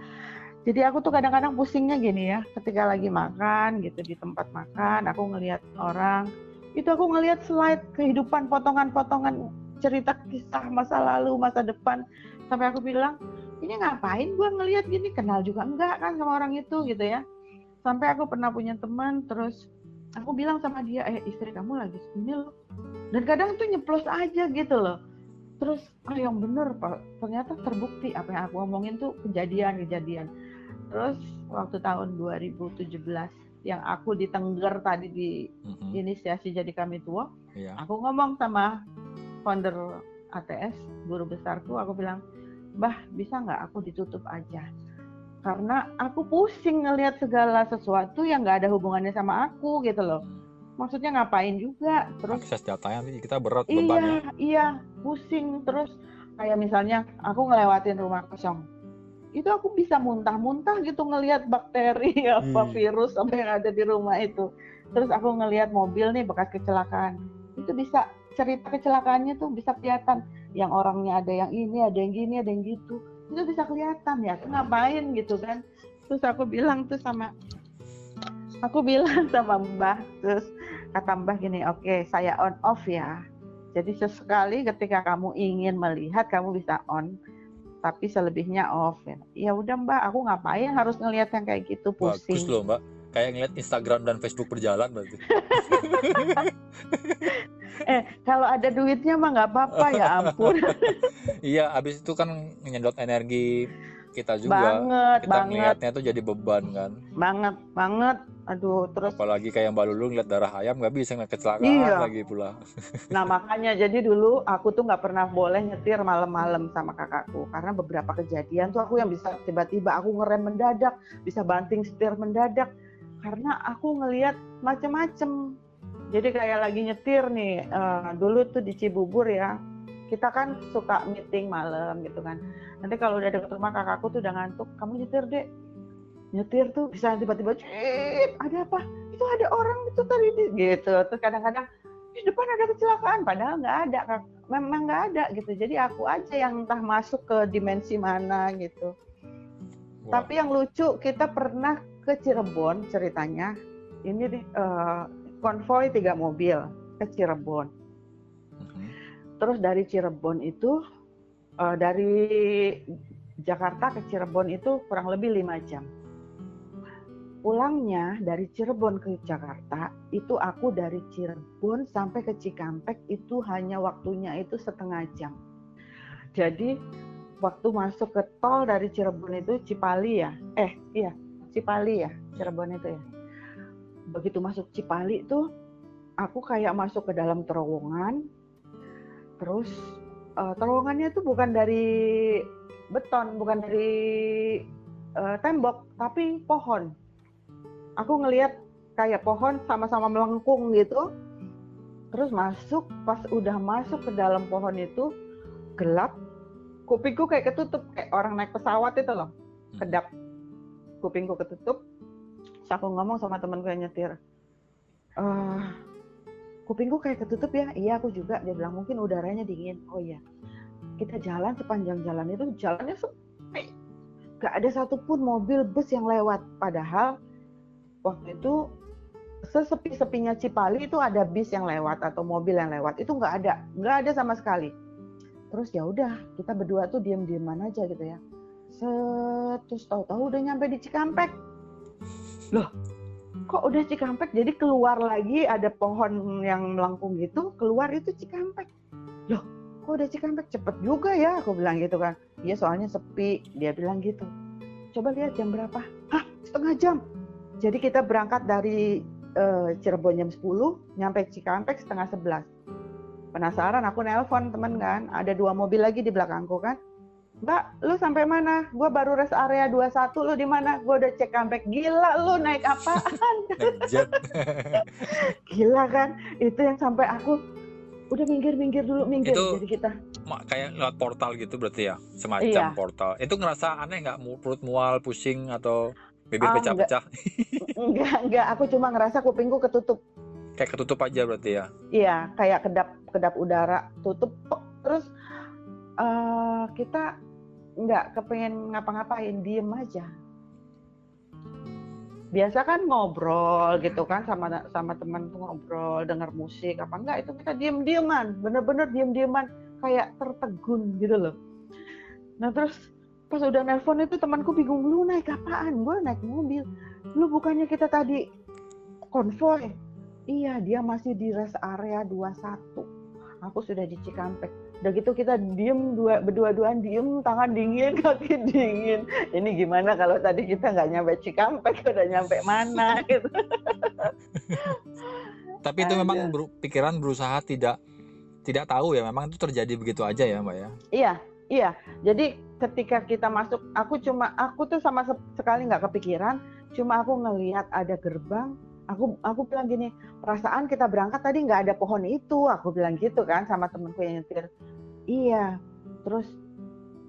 Jadi aku tuh kadang-kadang pusingnya gini ya ketika lagi makan gitu di tempat makan aku ngelihat orang itu aku ngelihat slide kehidupan potongan-potongan cerita kisah masa lalu masa depan. Sampai aku bilang ini ngapain gue ngelihat gini? Kenal juga enggak kan sama orang itu gitu ya. Sampai aku pernah punya teman terus aku bilang sama dia eh istri kamu lagi sini loh. Dan kadang tuh nyeplos aja gitu loh. Terus oh yang bener pak. Ternyata terbukti apa yang aku omongin tuh kejadian-kejadian terus waktu tahun 2017 yang aku ditengger tadi di mm-hmm. inisiasi jadi kami tua yeah. aku ngomong sama founder ATS guru besarku aku bilang bah bisa nggak aku ditutup aja? Karena aku pusing ngelihat segala sesuatu yang nggak ada hubungannya sama aku gitu loh. Maksudnya ngapain juga? Terus akses datanya nih kita berat iya bebannya. iya pusing. Terus kayak misalnya aku ngelewatin rumah kosong. Itu aku bisa muntah-muntah gitu ngelihat bakteri apa hmm. virus apa yang ada di rumah itu. Terus aku ngelihat mobil nih bekas kecelakaan itu bisa cerita kecelakaannya tuh bisa kelihatan. Yang orangnya ada yang ini ada yang gini ada yang gitu. Itu bisa kelihatan ya aku ngapain? gitu kan. Terus aku bilang tuh sama aku bilang sama mbah terus kata mbah gini oke okay, saya on off ya. Jadi sesekali ketika kamu ingin melihat kamu bisa on tapi selebihnya off. Ya ya udah mbak aku ngapain harus ngelihat yang kayak gitu? Pusing. bagus loh mbak kayak ngeliat Instagram dan Facebook berjalan berarti eh kalau ada duitnya mah nggak apa-apa ya ampun. iya, habis itu kan nyedot energi kita juga. Banget, kita banget. ngeliatnya tuh jadi beban kan. Banget, banget. Aduh, terus Apalagi kayak Mbak Lulu ngeliat darah ayam nggak bisa ngeliat kecelakaan Iya. lagi pula. Nah makanya jadi dulu aku tuh nggak pernah boleh nyetir malam-malam sama kakakku karena beberapa kejadian tuh aku yang bisa tiba-tiba aku ngerem mendadak, bisa banting setir mendadak karena aku ngelihat macem-macem. Jadi kayak lagi nyetir nih, eh, dulu tuh di Cibubur ya, kita kan suka meeting malam gitu kan. Nanti kalau udah deket rumah kakakku tuh udah ngantuk, kamu nyetir deh. Nyetir tuh bisa tiba-tiba, "Cip, ada apa? Itu ada orang itu tadi di-" gitu. Terus kadang-kadang di depan ada kecelakaan padahal nggak ada memang nggak ada gitu jadi aku aja yang entah masuk ke dimensi mana gitu Wah, tapi yang lucu kita pernah ke Cirebon ceritanya ini di- eh, konvoy tiga mobil ke Cirebon mhm. terus dari Cirebon itu eh, dari Jakarta ke Cirebon itu kurang lebih lima jam pulangnya dari Cirebon ke Jakarta itu aku dari Cirebon sampai ke Cikampek itu hanya waktunya itu setengah jam. Jadi waktu masuk ke tol dari Cirebon itu Cipali ya, eh iya Cipali ya Cirebon itu ya. Begitu masuk Cipali tuh aku kayak masuk ke dalam terowongan, terus eh, terowongannya tuh bukan dari beton, bukan dari eh, tembok, tapi pohon aku ngelihat kayak pohon sama-sama melengkung gitu. Terus masuk, pas udah masuk ke dalam pohon itu gelap, kupingku kayak ketutup kayak orang naik pesawat itu loh, kedap. Kupingku ketutup. Terus aku ngomong sama temanku yang nyetir, "Eh, kupingku kayak ketutup ya? Iya aku juga. Dia bilang mungkin udaranya dingin. Oh iya. Kita jalan sepanjang jalan itu jalannya sepi. Gak ada satupun mobil bus yang lewat. Padahal waktu itu sesepi-sepinya Cipali itu ada bis yang lewat atau mobil yang lewat itu nggak ada nggak ada sama sekali terus ya udah kita berdua tuh diem-dieman aja gitu ya Set, terus tahu-tahu udah nyampe di Cikampek. Loh kok udah Cikampek? Jadi keluar lagi ada pohon yang melengkung gitu keluar itu Cikampek. Loh kok udah Cikampek? Cepet juga ya aku bilang gitu kan. Iya soalnya sepi. Dia bilang gitu. Coba lihat jam berapa? Hah setengah jam. Jadi kita berangkat dari eh, Cirebon jam 10, nyampe Cikampek setengah 11. Penasaran aku nelpon temen kan, ada dua mobil lagi di belakangku kan. Mbak, lu sampai mana? Gua baru rest area 21, lu di mana? Gua udah cek Cikampek. Gila lu naik apaan? Gila kan? Itu yang sampai aku udah minggir-minggir dulu, minggir. Itu- Jadi kita kayak lewat portal gitu berarti ya semacam Iya. portal itu ngerasa aneh nggak perut mual pusing atau bibir Ah, pecah-pecah enggak enggak aku cuma ngerasa kupingku ketutup. kayak ketutup aja berarti ya Iya, kayak kedap kedap udara tutup terus eh, kita nggak kepengen ngapa-ngapain, diem aja. Biasa kan ngobrol gitu kan sama sama teman ngobrol, dengar musik apa enggak itu kita diem-dieman, bener-bener diem-dieman kayak tertegun gitu loh. Nah terus pas udah nelpon itu temanku bingung lu naik apaan? Gue naik mobil. Lu bukannya kita tadi konvoy? Iya, dia masih di rest area 21. Aku sudah di Cikampek. Udah gitu kita diem dua berdua-duaan diem, tangan dingin, kaki dingin. Ini gimana kalau tadi kita nggak nyampe Cikampek, udah nyampe mana gitu. tapi itu memang beru- pikiran berusaha tidak tidak tahu ya memang itu terjadi begitu aja ya mbak ya Iya, iya. Jadi ketika kita masuk, aku cuma aku tuh sama se- sekali nggak kepikiran. Cuma aku ngelihat ada gerbang. Aku aku bilang gini, perasaan kita berangkat tadi nggak ada pohon itu. Aku bilang gitu kan sama temenku yang nyetir. Iya. Terus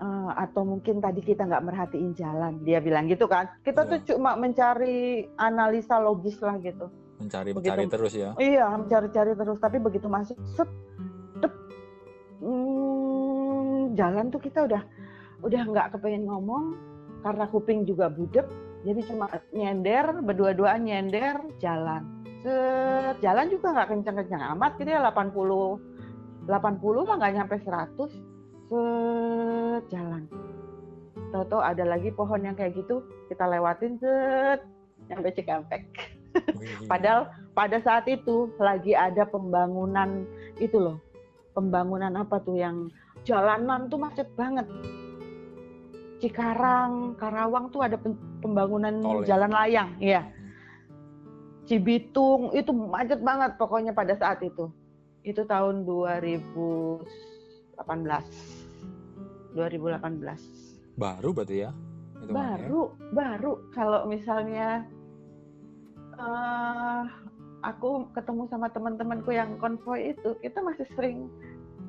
eh, atau mungkin tadi kita nggak merhatiin jalan. Dia bilang gitu kan. Kita tuh cuma mencari analisa logis lah gitu. mencari Begitu. mencari terus ya Iya, mencari-cari terus. Tapi begitu masuk, set, dep, hmm, jalan tuh kita udah udah nggak kepengen ngomong karena kuping juga budek. Jadi cuma nyender, berdua-duaan nyender, jalan. Set, jalan juga nggak kencang-kencang amat, gitu ya 80, 80 mah nggak nyampe 100. Set, jalan. Toto ada lagi pohon yang kayak gitu, kita lewatin set, nyampe Cikampek. Padahal pada saat itu lagi ada pembangunan itu loh pembangunan apa tuh yang jalanan tuh macet banget. Cikarang, Karawang tuh ada pembangunan Tol, ya? jalan layang, ya. Cibitung itu macet banget pokoknya pada saat itu. Itu tahun 2018. 2018. Baru berarti ya? Itu baru, ya? baru. Kalau misalnya uh, aku ketemu sama teman-temanku yang konvoy itu, kita masih sering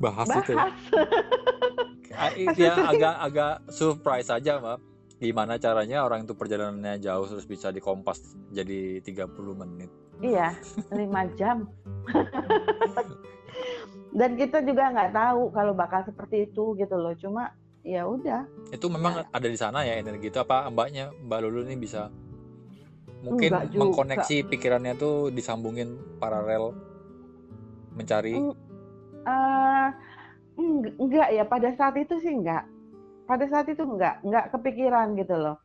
bahas, bahas. itu. ya agak-agak surprise aja, Mbak. Gimana caranya orang itu perjalanannya jauh terus bisa dikompas jadi 30 menit. Iya, 5 jam. Dan kita juga nggak tahu kalau bakal seperti itu gitu loh. Cuma ya udah. Itu memang ya. ada di sana ya energi itu apa mbaknya Mbak Lulu ini bisa mungkin mengkoneksi pikirannya tuh disambungin paralel mencari uh, enggak ya pada saat itu sih enggak pada saat itu enggak enggak kepikiran gitu loh.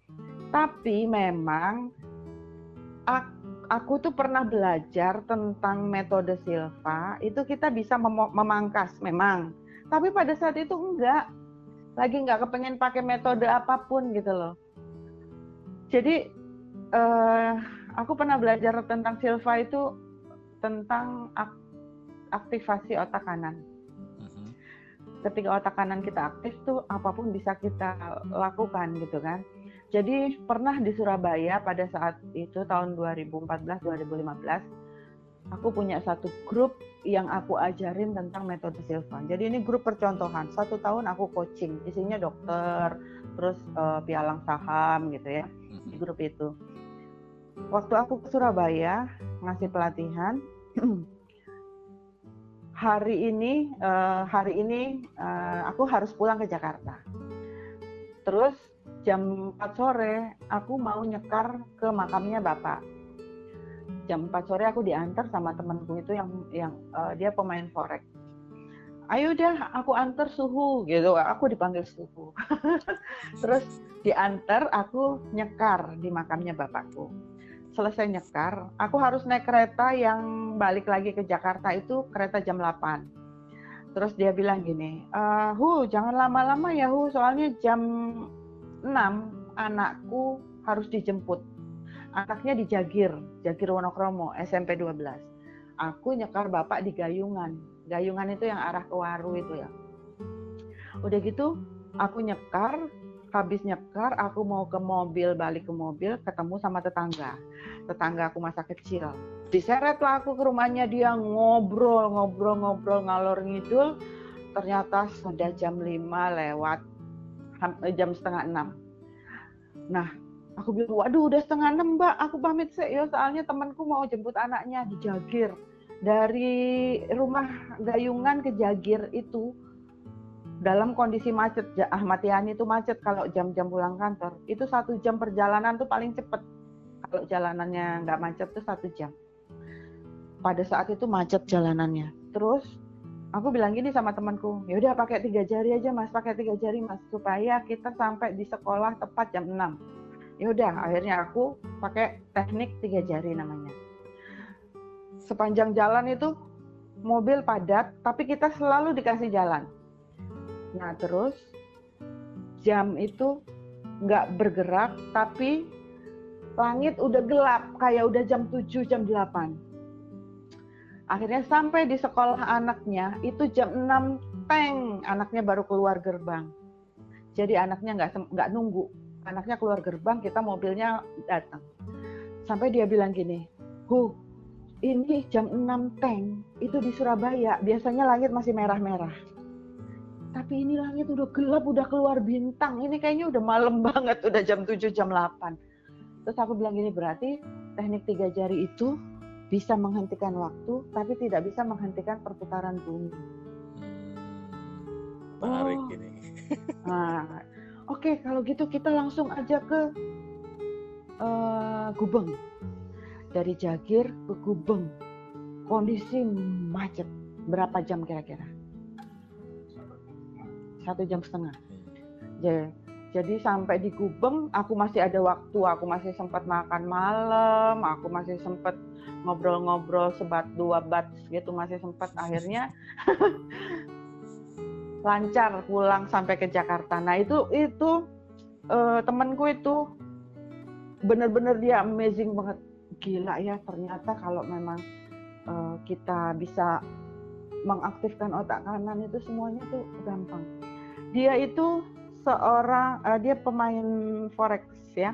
Tapi memang aku tuh pernah belajar tentang metode Silva itu kita bisa mem memangkas memang. Tapi pada saat itu enggak lagi enggak kepengen pakai metode apa pun gitu loh. Jadi uh, aku pernah belajar tentang Silva itu tentang ak aktivasi otak kanan ketika otak kanan kita aktif tuh apa pun bisa kita lakukan gitu kan. Jadi pernah di Surabaya pada saat itu tahun 2014-2015 aku punya satu grup yang aku ajarin tentang metode Silva. Jadi ini grup percontohan. Satu tahun aku coaching, isinya dokter, terus uh, pialang saham gitu ya di grup itu. Waktu aku ke Surabaya ngasih pelatihan, hari ini uh, hari ini uh, aku harus pulang ke Jakarta. Terus jam 4 sore aku mau nyekar ke makamnya bapak. Jam 4 sore aku diantar sama temanku itu yang yang uh, dia pemain forex. Ayo dah aku antar suhu gitu. Aku dipanggil suhu. Terus diantar aku nyekar di makamnya bapakku selesai nyekar, aku harus naik kereta yang balik lagi ke Jakarta itu kereta jam 8. Terus dia bilang gini, e, Hu jangan lama-lama ya Hu, soalnya jam 6 anakku harus dijemput. Anaknya di Jagir, Jagir Wonokromo, SMP 12. Aku nyekar bapak di Gayungan. Gayungan itu yang arah ke Waru itu ya. Udah gitu, aku nyekar, habis nyekar aku mau ke mobil balik ke mobil ketemu sama tetangga. Tetangga aku masa kecil. Diseret lah aku ke rumahnya dia ngobrol ngobrol ngobrol ngalor ngidul. Ternyata sudah jam 5 lewat eh, jam setengah enam. Nah aku bilang waduh udah setengah enam mbak. Aku pamit sih ya soalnya temanku mau jemput anaknya di Jagir. Dari rumah Gayungan ke Jagir itu dalam kondisi macet Ahmad Yani itu macet kalau jam-jam pulang kantor. Itu satu jam perjalanan tuh paling cepet. Kalau jalanannya nggak macet tuh satu jam. Pada saat itu macet jalanannya. Terus aku bilang gini sama temanku ya udah pakai tiga jari aja mas pakai tiga jari mas supaya kita sampai di sekolah tepat jam 6 ya udah akhirnya aku pakai teknik tiga jari namanya. Sepanjang jalan itu mobil padat tapi kita selalu dikasih jalan Nah terus jam itu nggak bergerak tapi langit udah gelap kayak udah jam 7 jam 8. Akhirnya sampai di sekolah anaknya itu jam 6 teng anaknya baru keluar gerbang. Jadi anaknya nggak nggak nunggu, anaknya keluar gerbang kita mobilnya datang. Sampai dia bilang gini, "Hu, ini jam 6 teng itu di Surabaya biasanya langit masih merah-merah." Tapi ini langit udah gelap, udah keluar bintang. Ini kayaknya udah malam banget, udah jam 7, jam 8. Terus aku bilang gini, berarti teknik tiga jari itu bisa menghentikan waktu, tapi tidak bisa menghentikan perputaran bumi. Hmm, menarik oh. ini. nah, oke okay, kalau gitu kita langsung aja ke uh, Gubeng. Dari Jagir ke Gubeng. Kondisi macet. Berapa jam kira-kira? Satu jam setengah. Jadi, jadi sampai di Gubeng aku masih ada waktu, aku masih sempat makan malam, aku masih sempat ngobrol-ngobrol sebat dua bat gitu masih sempat akhirnya lancar pulang sampai ke Jakarta. Nah itu itu uh, temanku itu bener-bener dia amazing banget gila ya ternyata kalau memang uh, kita bisa mengaktifkan otak kanan itu semuanya tuh gampang. Dia itu seorang uh, dia pemain forex ya.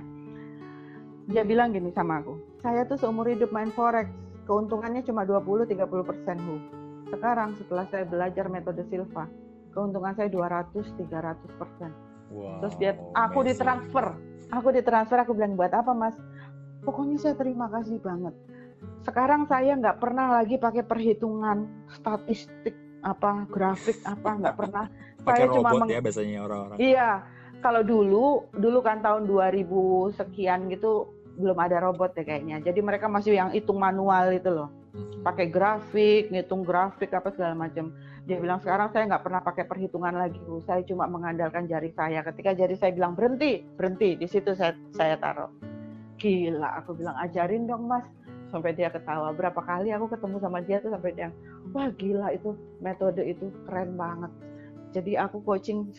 Dia bilang gini sama aku, saya tuh seumur hidup main forex, keuntungannya cuma 20-30 persen hu. Sekarang setelah saya belajar metode Silva, keuntungan saya 200-300 persen. Wow, Terus dia, aku amazing. ditransfer, aku ditransfer, aku bilang buat apa mas? Pokoknya saya terima kasih banget. Sekarang saya nggak pernah lagi pakai perhitungan statistik apa grafik apa nggak pernah. pakai robot cuma ya biasanya orang-orang. Iya, kalau dulu dulu kan tahun 2000 sekian gitu belum ada robot ya kayaknya. Jadi mereka masih yang hitung manual itu loh. Hmm. Pakai grafik, ngitung grafik apa segala macam. Dia bilang sekarang saya nggak pernah pakai perhitungan lagi, Bu. Saya cuma mengandalkan jari saya. Ketika jari saya bilang berhenti, berhenti. Di situ saya saya taruh. Gila, aku bilang ajarin dong, Mas. Sampai dia ketawa. Berapa kali aku ketemu sama dia tuh sampai dia, wah gila itu metode itu keren banget. Jadi aku coaching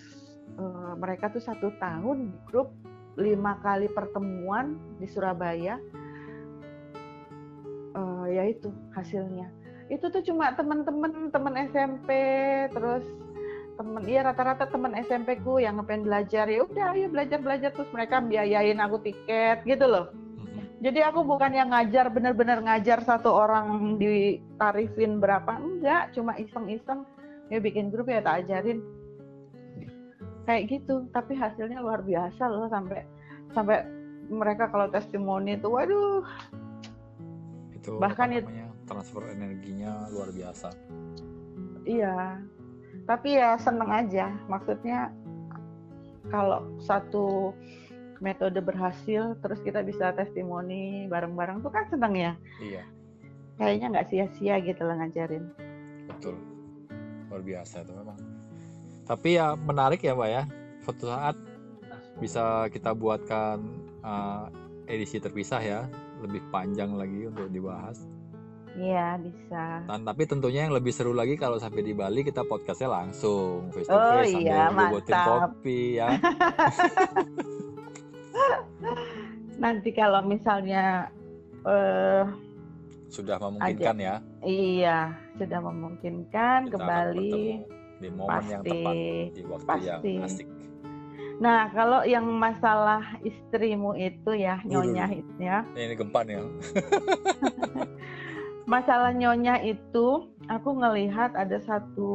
uh, mereka tuh satu tahun di grup lima kali pertemuan di Surabaya. Uh, ya itu hasilnya. Itu tuh cuma teman-teman teman SMP terus temen iya rata-rata teman SMP ku yang ngepen belajar. Ya udah ayo belajar belajar. Terus mereka biayain aku tiket gitu loh. Mm-hmm. jadi aku bukan yang ngajar bener-bener ngajar satu orang ditarifin berapa. Enggak cuma iseng-iseng ya bikin grup ya tak ajarin. Kayak gitu tapi hasilnya luar biasa loh sampai sampai mereka kalau testimoni itu waduh. Itu bahkan itu transfer energinya luar biasa. Iya tapi ya seneng aja. Maksudnya kalau satu metode berhasil terus kita bisa testimoni bareng-bareng tuh kan seneng ya. Iya. Kayaknya nggak sia-sia gitu lah ngajarin. Betul luar biasa itu memang. Tapi ya menarik ya mbak ya. Suatu saat bisa kita buatkan uh, edisi terpisah ya. Lebih panjang lagi untuk dibahas. Iya bisa. Dan tapi tentunya yang lebih seru lagi kalau sampai di Bali kita podcastnya langsung face to oh, iya, sambil kopi ya. Nanti kalau misalnya uh, sudah memungkinkan ada, ya. Iya sudah memungkinkan kita ke Bali di momen pasti, yang tepat di waktu pasti. yang asik. Nah, kalau yang masalah istrimu itu ya, nyonya itu ya. Ini gempa nih. Ya. masalah nyonya itu, aku ngelihat ada satu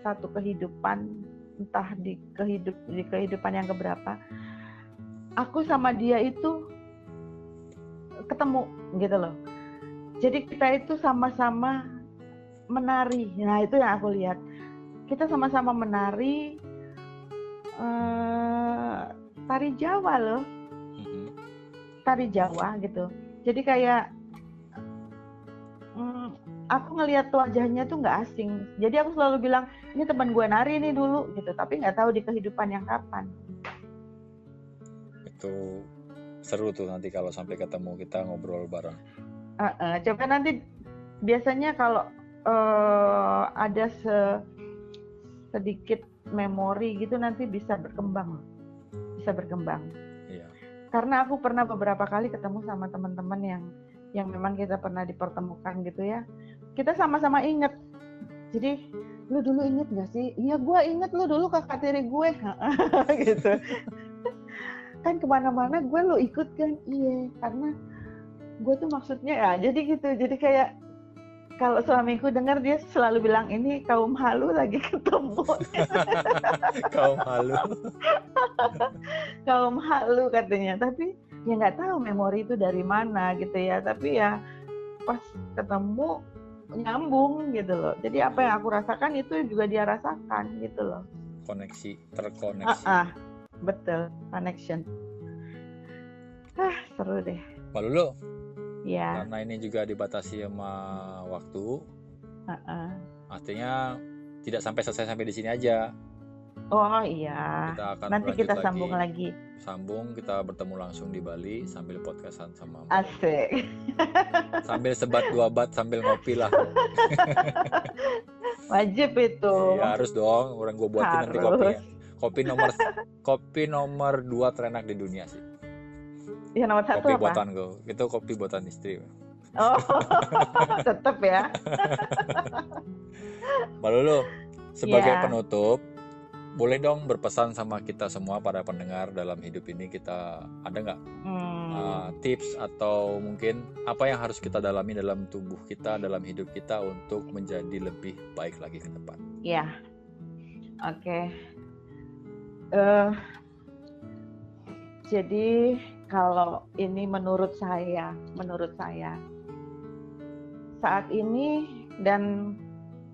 satu kehidupan entah di kehidup di kehidupan yang keberapa. Aku sama dia itu ketemu gitu loh. Jadi kita itu sama-sama menari. Nah, itu yang aku lihat. Kita sama-sama menari uh, tari Jawa loh. Mm-hmm. tari Jawa gitu. Jadi kayak um, aku ngelihat wajahnya tuh nggak asing. Jadi aku selalu bilang ini teman gue nari nih dulu gitu. Tapi nggak tahu di kehidupan yang kapan. Itu seru tuh nanti kalau sampai ketemu kita ngobrol bareng. Uh, uh, coba nanti biasanya kalau uh, ada se sedikit memori gitu nanti bisa berkembang. Bisa berkembang. Iya. karena aku pernah beberapa kali ketemu sama teman-teman yang yang memang kita pernah dipertemukan gitu ya. Kita sama-sama inget jadi lu dulu inget gak sih? Iya gue inget lu dulu kakak tiri gue. Gitu. Kan ke mana-mana gue lo ikut kan? Iya karena gue tuh maksudnya ya jadi gitu. Jadi kayak kalau suamiku dengar dia selalu bilang ini kaum halu lagi ketemu. kaum halu. kaum halu katanya, tapi ya nggak tahu memori itu dari mana gitu ya. Tapi ya pas ketemu nyambung gitu loh. Jadi apa yang aku rasakan itu juga dia rasakan gitu loh. Koneksi, terkoneksi. Ah, ah betul, connection. Ah, seru deh. Pak Lulu, ya. karena ini juga dibatasi sama waktu uh-uh. artinya tidak sampai selesai sampai di sini aja Oh iya. Kita akan Nanti kita sambung lagi. Sambung kita bertemu langsung di Bali sambil podcastan sama Mbak. Asik. sambil sebat dua bat sambil ngopi lah. Wajib itu. Ya harus dong, orang gue buatin nanti Harus. kopi ya. Kopi nomor kopi nomor dua terenak di dunia sih. Yang nomor satu kopi apa? buatan gue. Itu kopi buatan istri. Oh, tetep ya. Mbak Lulu, sebagai Iya. penutup, boleh dong berpesan sama kita semua para pendengar dalam hidup ini kita ada nggak Hmm. uh, tips atau mungkin apa yang harus kita dalami dalam tubuh kita dalam hidup kita untuk menjadi lebih baik lagi ke depan. Ya, oke. Eh, jadi kalau ini menurut saya, menurut saya saat ini dan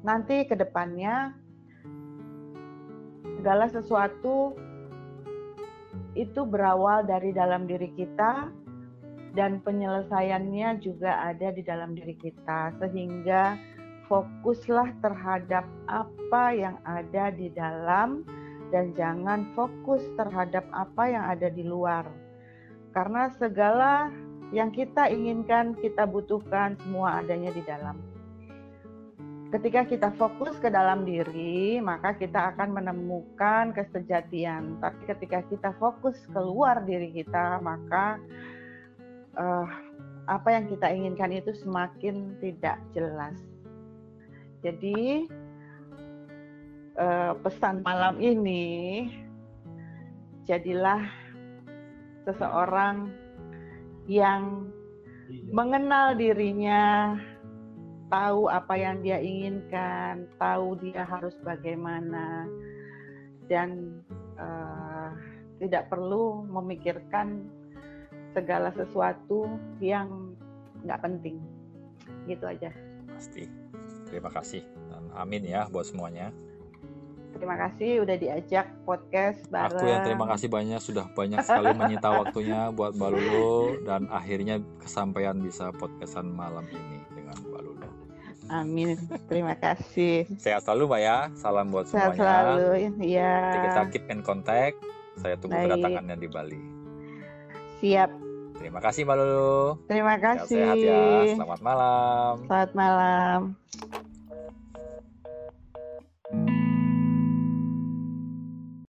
nanti ke depannya segala sesuatu itu berawal dari dalam diri kita dan penyelesaiannya juga ada di dalam diri kita sehingga fokuslah terhadap apa yang ada di dalam dan jangan fokus terhadap apa yang ada di luar. Karena segala yang kita inginkan, kita butuhkan semua adanya di dalam. Ketika kita fokus ke dalam diri, maka kita akan menemukan kesejatian. Tapi ketika kita fokus keluar diri kita, maka eh, apa yang kita inginkan itu semakin tidak jelas. Jadi eh, pesan malam ini jadilah seseorang yang mengenal dirinya, tahu apa yang dia inginkan, tahu dia harus bagaimana, dan eh, tidak perlu memikirkan segala sesuatu yang nggak penting. Gitu aja. Pasti. Terima kasih dan amin ya buat semuanya. Terima kasih udah diajak podcast bareng. Aku yang terima kasih banyak sudah banyak sekali menyita waktunya buat Mbak Lulu dan akhirnya kesampaian bisa podcastan malam ini dengan Mbak Lulu. Amin. Terima kasih. Sehat selalu Mbak ya. Salam buat Sehat semuanya. selalu. Iya. Kita keep in contact. Saya tunggu Baik. kedatangannya di Bali. Siap. Terima kasih Mbak Lulu. Terima kasih. Sehat-sehat ya. Selamat malam. Selamat malam.